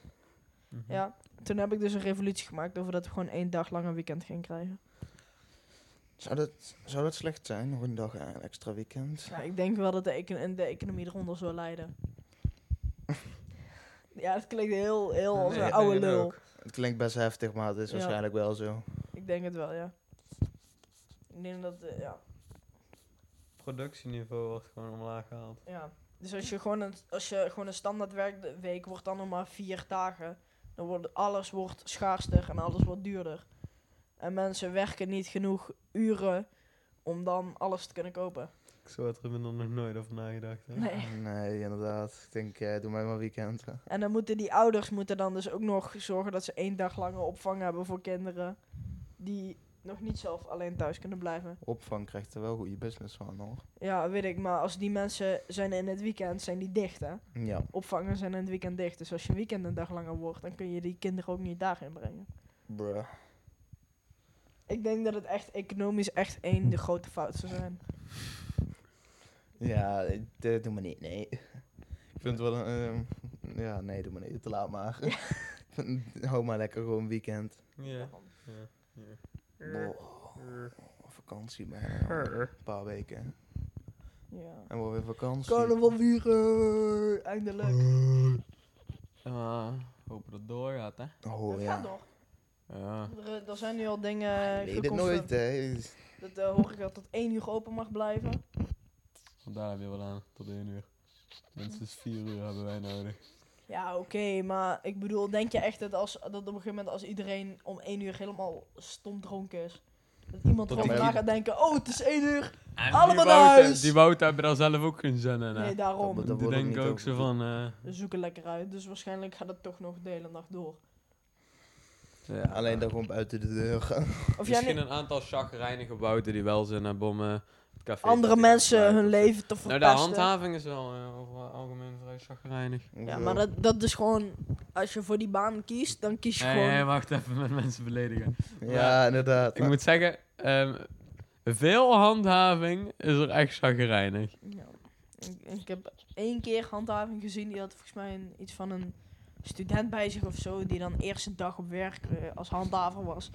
Speaker 3: Mhm.
Speaker 2: Ja. Toen heb ik dus een revolutie gemaakt over dat we gewoon één dag lang een weekend gingen krijgen.
Speaker 1: Zou dat, zou dat slecht zijn, nog een dag een extra weekend?
Speaker 2: Ja, ik denk wel dat de, econ- de economie eronder zou lijden. ja, dat klinkt heel, heel als
Speaker 3: Nee,
Speaker 2: een
Speaker 3: ik
Speaker 2: oude
Speaker 3: het
Speaker 2: lul.
Speaker 3: ook.
Speaker 1: Het klinkt best heftig, maar het is
Speaker 2: Ja.
Speaker 1: waarschijnlijk wel zo.
Speaker 2: Ik denk het wel, ja. Ik denk dat, eh, ja.
Speaker 3: Productieniveau wordt gewoon omlaag gehaald.
Speaker 2: Ja, dus als je gewoon een, als je gewoon een standaard werkweek wordt dan nog maar vier dagen, dan wordt alles wordt schaarster en alles wordt duurder. En mensen werken niet genoeg uren om dan alles te kunnen kopen.
Speaker 3: Ik zou het er nog nooit over nagedacht. Hè?
Speaker 2: Nee.
Speaker 1: Nee, inderdaad. Ik denk, eh, doe mij maar weekend.
Speaker 2: En dan moeten die ouders moeten dan dus ook nog zorgen dat ze één dag langer opvang hebben voor kinderen die nog niet zelf alleen thuis kunnen blijven.
Speaker 1: Opvang krijgt er wel goede business van, hoor.
Speaker 2: Ja, weet ik, maar als die mensen zijn in het weekend, zijn die dicht hè.
Speaker 1: Ja.
Speaker 2: Opvangen zijn in het weekend dicht, dus als je weekend een dag langer wordt, dan kun je die kinderen ook niet daarin brengen.
Speaker 1: Bruh.
Speaker 2: Ik denk dat het echt economisch echt één de grote fout zou zijn.
Speaker 1: Ja, eh, d- doe maar niet, nee. Ik vind het wel een... ehm, ja, nee, doe maar niet. Te laat maar. Hou maar lekker gewoon weekend.
Speaker 3: Ja. ja.
Speaker 1: Boah, vakantie, man. Een paar weken.
Speaker 2: Ja.
Speaker 1: En wel weer vakantie.
Speaker 2: Carnaval vieren, eindelijk.
Speaker 3: Ja, hopen dat het doorgaat, hè.
Speaker 1: Oh,
Speaker 2: Het
Speaker 1: ja.
Speaker 2: gaat nog.
Speaker 3: Ja.
Speaker 2: Er, eh, er zijn nu al dingen
Speaker 1: Nee, dit
Speaker 2: geconfirmed.
Speaker 1: nooit, hè.
Speaker 2: Dat de horeca tot één uur open mag blijven.
Speaker 3: Want daar heb je wel aan, tot 1 uur. Minstens 4 uur hebben wij nodig.
Speaker 2: Ja, oké, maar ik bedoel, denk je echt dat, als, dat op een gegeven moment als iedereen om één uur helemaal stom dronken is, dat iemand
Speaker 3: Dat
Speaker 2: erover
Speaker 1: die-
Speaker 2: na gaat denken, oh, het is één uur.
Speaker 3: En
Speaker 2: Allemaal
Speaker 3: die
Speaker 2: naar huis!
Speaker 3: Die Wouten hebben daar zelf ook geen zin in, hè.
Speaker 2: Nee, daarom.
Speaker 1: Dat
Speaker 3: Die denken ook zo van... eh,
Speaker 2: We zoeken lekker uit, dus waarschijnlijk gaat het toch nog de hele nacht door.
Speaker 3: Ja.
Speaker 1: Alleen dan gewoon buiten de deur gaan.
Speaker 2: Of
Speaker 3: Misschien een aantal chagrijnige Wouten die wel zin hebben om eh, het café...
Speaker 2: andere mensen hun leven te
Speaker 3: Nou,
Speaker 2: verpesten.
Speaker 3: de handhaving is wel eh, over het algemeen vrij chagrijnig.
Speaker 2: Ja, maar dat, dat is gewoon, als je voor die baan kiest, dan kies je
Speaker 3: Nee,
Speaker 2: gewoon...
Speaker 3: nee, wacht even met mensen beledigen.
Speaker 1: Ja, inderdaad.
Speaker 3: Ik moet zeggen, ehm, veel handhaving is er echt chagrijnig.
Speaker 2: Ja. Ik, ik heb één keer handhaving gezien, die had volgens mij een, iets van een student bij zich of zo, die dan eerste dag op werk eh, als handhaver was.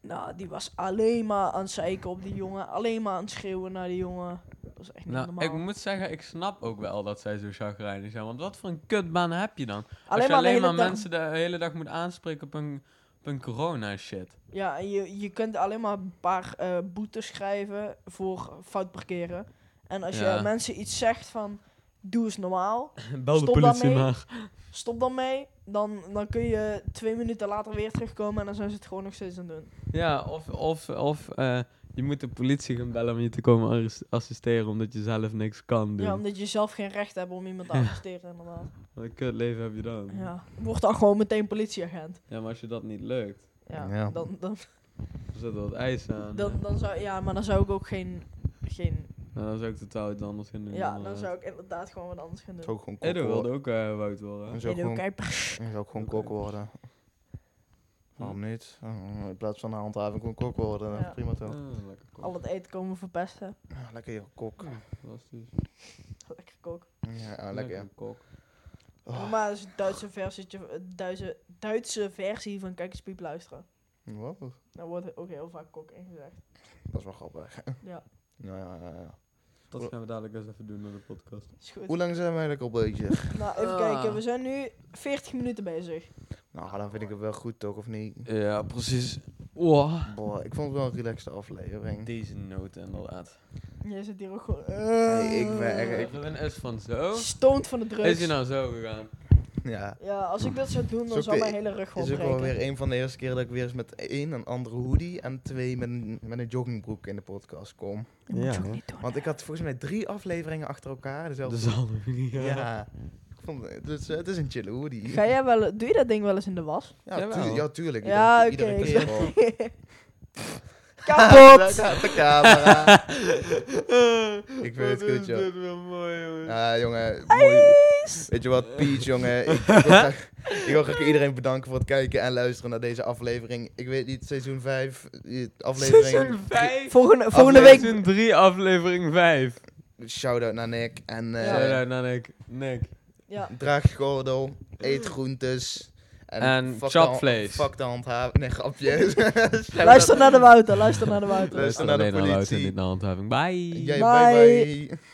Speaker 2: Nou, die was alleen maar aan het zeiken op die jongen, alleen maar aan het schreeuwen naar die jongen. Dat was echt niet
Speaker 3: Nou,
Speaker 2: normaal.
Speaker 3: ik moet zeggen, ik snap ook wel dat zij zo chagrijnig zijn. Want wat voor een kutbaan heb je dan? Als
Speaker 2: alleen
Speaker 3: je
Speaker 2: maar de
Speaker 3: alleen maar mensen de hele dag moet aanspreken op een, op een corona shit.
Speaker 2: Ja, je, je kunt alleen maar een paar eh, boetes schrijven voor fout parkeren. En als
Speaker 3: Ja.
Speaker 2: je mensen iets zegt van, doe eens normaal,
Speaker 3: Bel
Speaker 2: de Stop dan politie mee. maar. stop dan mee, dan, dan kun je twee minuten later weer terugkomen en dan zijn ze het gewoon nog steeds aan het doen.
Speaker 3: Ja, of, of, of eh, Je moet de politie gaan bellen om je te komen arres- assisteren omdat je zelf niks kan doen.
Speaker 2: Ja, omdat je zelf geen recht hebt om iemand te arresteren, inderdaad.
Speaker 3: Wat een kut leven heb je dan. Ja.
Speaker 2: Ja. Word dan gewoon meteen politieagent.
Speaker 3: maar als je dat niet lukt,
Speaker 2: Ja,
Speaker 1: Ja.
Speaker 2: Dan, dan,
Speaker 3: er wat eisen aan.
Speaker 2: dan, dan zou, ja, maar dan zou ik ook geen, geen
Speaker 3: Nou, dan zou ik totaal iets anders gaan doen.
Speaker 2: ja, dan
Speaker 3: inderdaad.
Speaker 2: zou ik inderdaad gewoon wat anders gaan doen.
Speaker 1: Zou ik gewoon
Speaker 3: Edo wilde
Speaker 1: worden.
Speaker 3: ook eh woud worden.
Speaker 1: Dan zou ik
Speaker 2: Edo
Speaker 1: gewoon, dan zou ik gewoon kok worden. Waarom niet? Oh, in plaats van een handhaving gewoon kok worden.
Speaker 2: Ja.
Speaker 1: Prima toch?
Speaker 3: Ah, lekker kok.
Speaker 2: Al het eten komen verpesten.
Speaker 1: Ja, lekker joh, kok.
Speaker 3: Fantastisch.
Speaker 2: Lekker kok.
Speaker 1: Ja, lekker. ja.
Speaker 3: kok.
Speaker 1: Oh,
Speaker 2: Maar dat is een Duitse versie, Duitse, Duitse versie van Kijk eens Piep luisteren.
Speaker 1: wat?
Speaker 2: Daar wordt ook heel vaak kok in gezegd.
Speaker 1: Dat is wel grappig.
Speaker 2: Ja,
Speaker 1: Ja, ja, ja, ja.
Speaker 3: Dat gaan we dadelijk eens even doen naar de podcast.
Speaker 2: is goed.
Speaker 1: Hoe lang zijn we eigenlijk al bezig?
Speaker 2: Nou, even
Speaker 3: Ah.
Speaker 2: kijken. We zijn nu 40 minuten bezig.
Speaker 1: Nou, dan vind ik het wel goed toch, of niet?
Speaker 3: Ja, precies. Wow.
Speaker 1: Boah, ik vond het wel een relaxte aflevering.
Speaker 3: Deze noot inderdaad.
Speaker 2: Jij zit hier ook gewoon...
Speaker 1: Hey, ik ben- ik-
Speaker 3: Ruben is van zo.
Speaker 2: Stoned van de drugs.
Speaker 3: Is hij nou zo gegaan?
Speaker 1: Ja.
Speaker 2: Ja, als ik dat zou doen,
Speaker 1: Is
Speaker 2: dan zou mijn hele rug gewoon
Speaker 1: Het is ook wel weer een van de eerste keren dat ik weer eens met één, een andere hoodie en twee met een, met een joggingbroek in de podcast kom.
Speaker 2: Dat moet je
Speaker 3: Ja,
Speaker 2: ook niet doen.
Speaker 1: Want ik had volgens mij drie afleveringen achter elkaar.
Speaker 3: De
Speaker 1: Dezelfde
Speaker 3: zal niet.
Speaker 1: Ja. Ik vond, het, is, het is een chille hoodie.
Speaker 2: Ga jij wel... Doe je dat ding wel eens in de was?
Speaker 1: Ja, tu ja tuurlijk.
Speaker 2: Ja,
Speaker 1: Iedere-
Speaker 2: oké. Kapot!
Speaker 1: Daar de camera. ik vind het goed, joh.
Speaker 3: dit wel mooi, jongen.
Speaker 1: Jongen. Mooi. Weet je wat, Peach, jongen. Ik, wil graag, ik wil graag iedereen bedanken voor het kijken en luisteren naar deze aflevering. Ik weet niet, seizoen 5, aflevering...
Speaker 3: Seizoen 5.
Speaker 2: Volgende, volgende week...
Speaker 3: Seizoen 3, aflevering 5.
Speaker 1: Shout-out naar Nick. En eh
Speaker 2: Ja.
Speaker 3: Shout-out naar Nick. Nick.
Speaker 2: Ja,
Speaker 1: draag je gordel, eet groentes.
Speaker 3: En
Speaker 1: de, fuck de handhaven. Nee, grapje.
Speaker 2: luister naar de Wouter, luister naar de Wouter.
Speaker 1: Luister naar de
Speaker 3: Alleen naar Wouter,
Speaker 1: politie.
Speaker 3: niet naar handhaving. Bye.
Speaker 1: Jij,
Speaker 2: Bye.
Speaker 1: bye bye.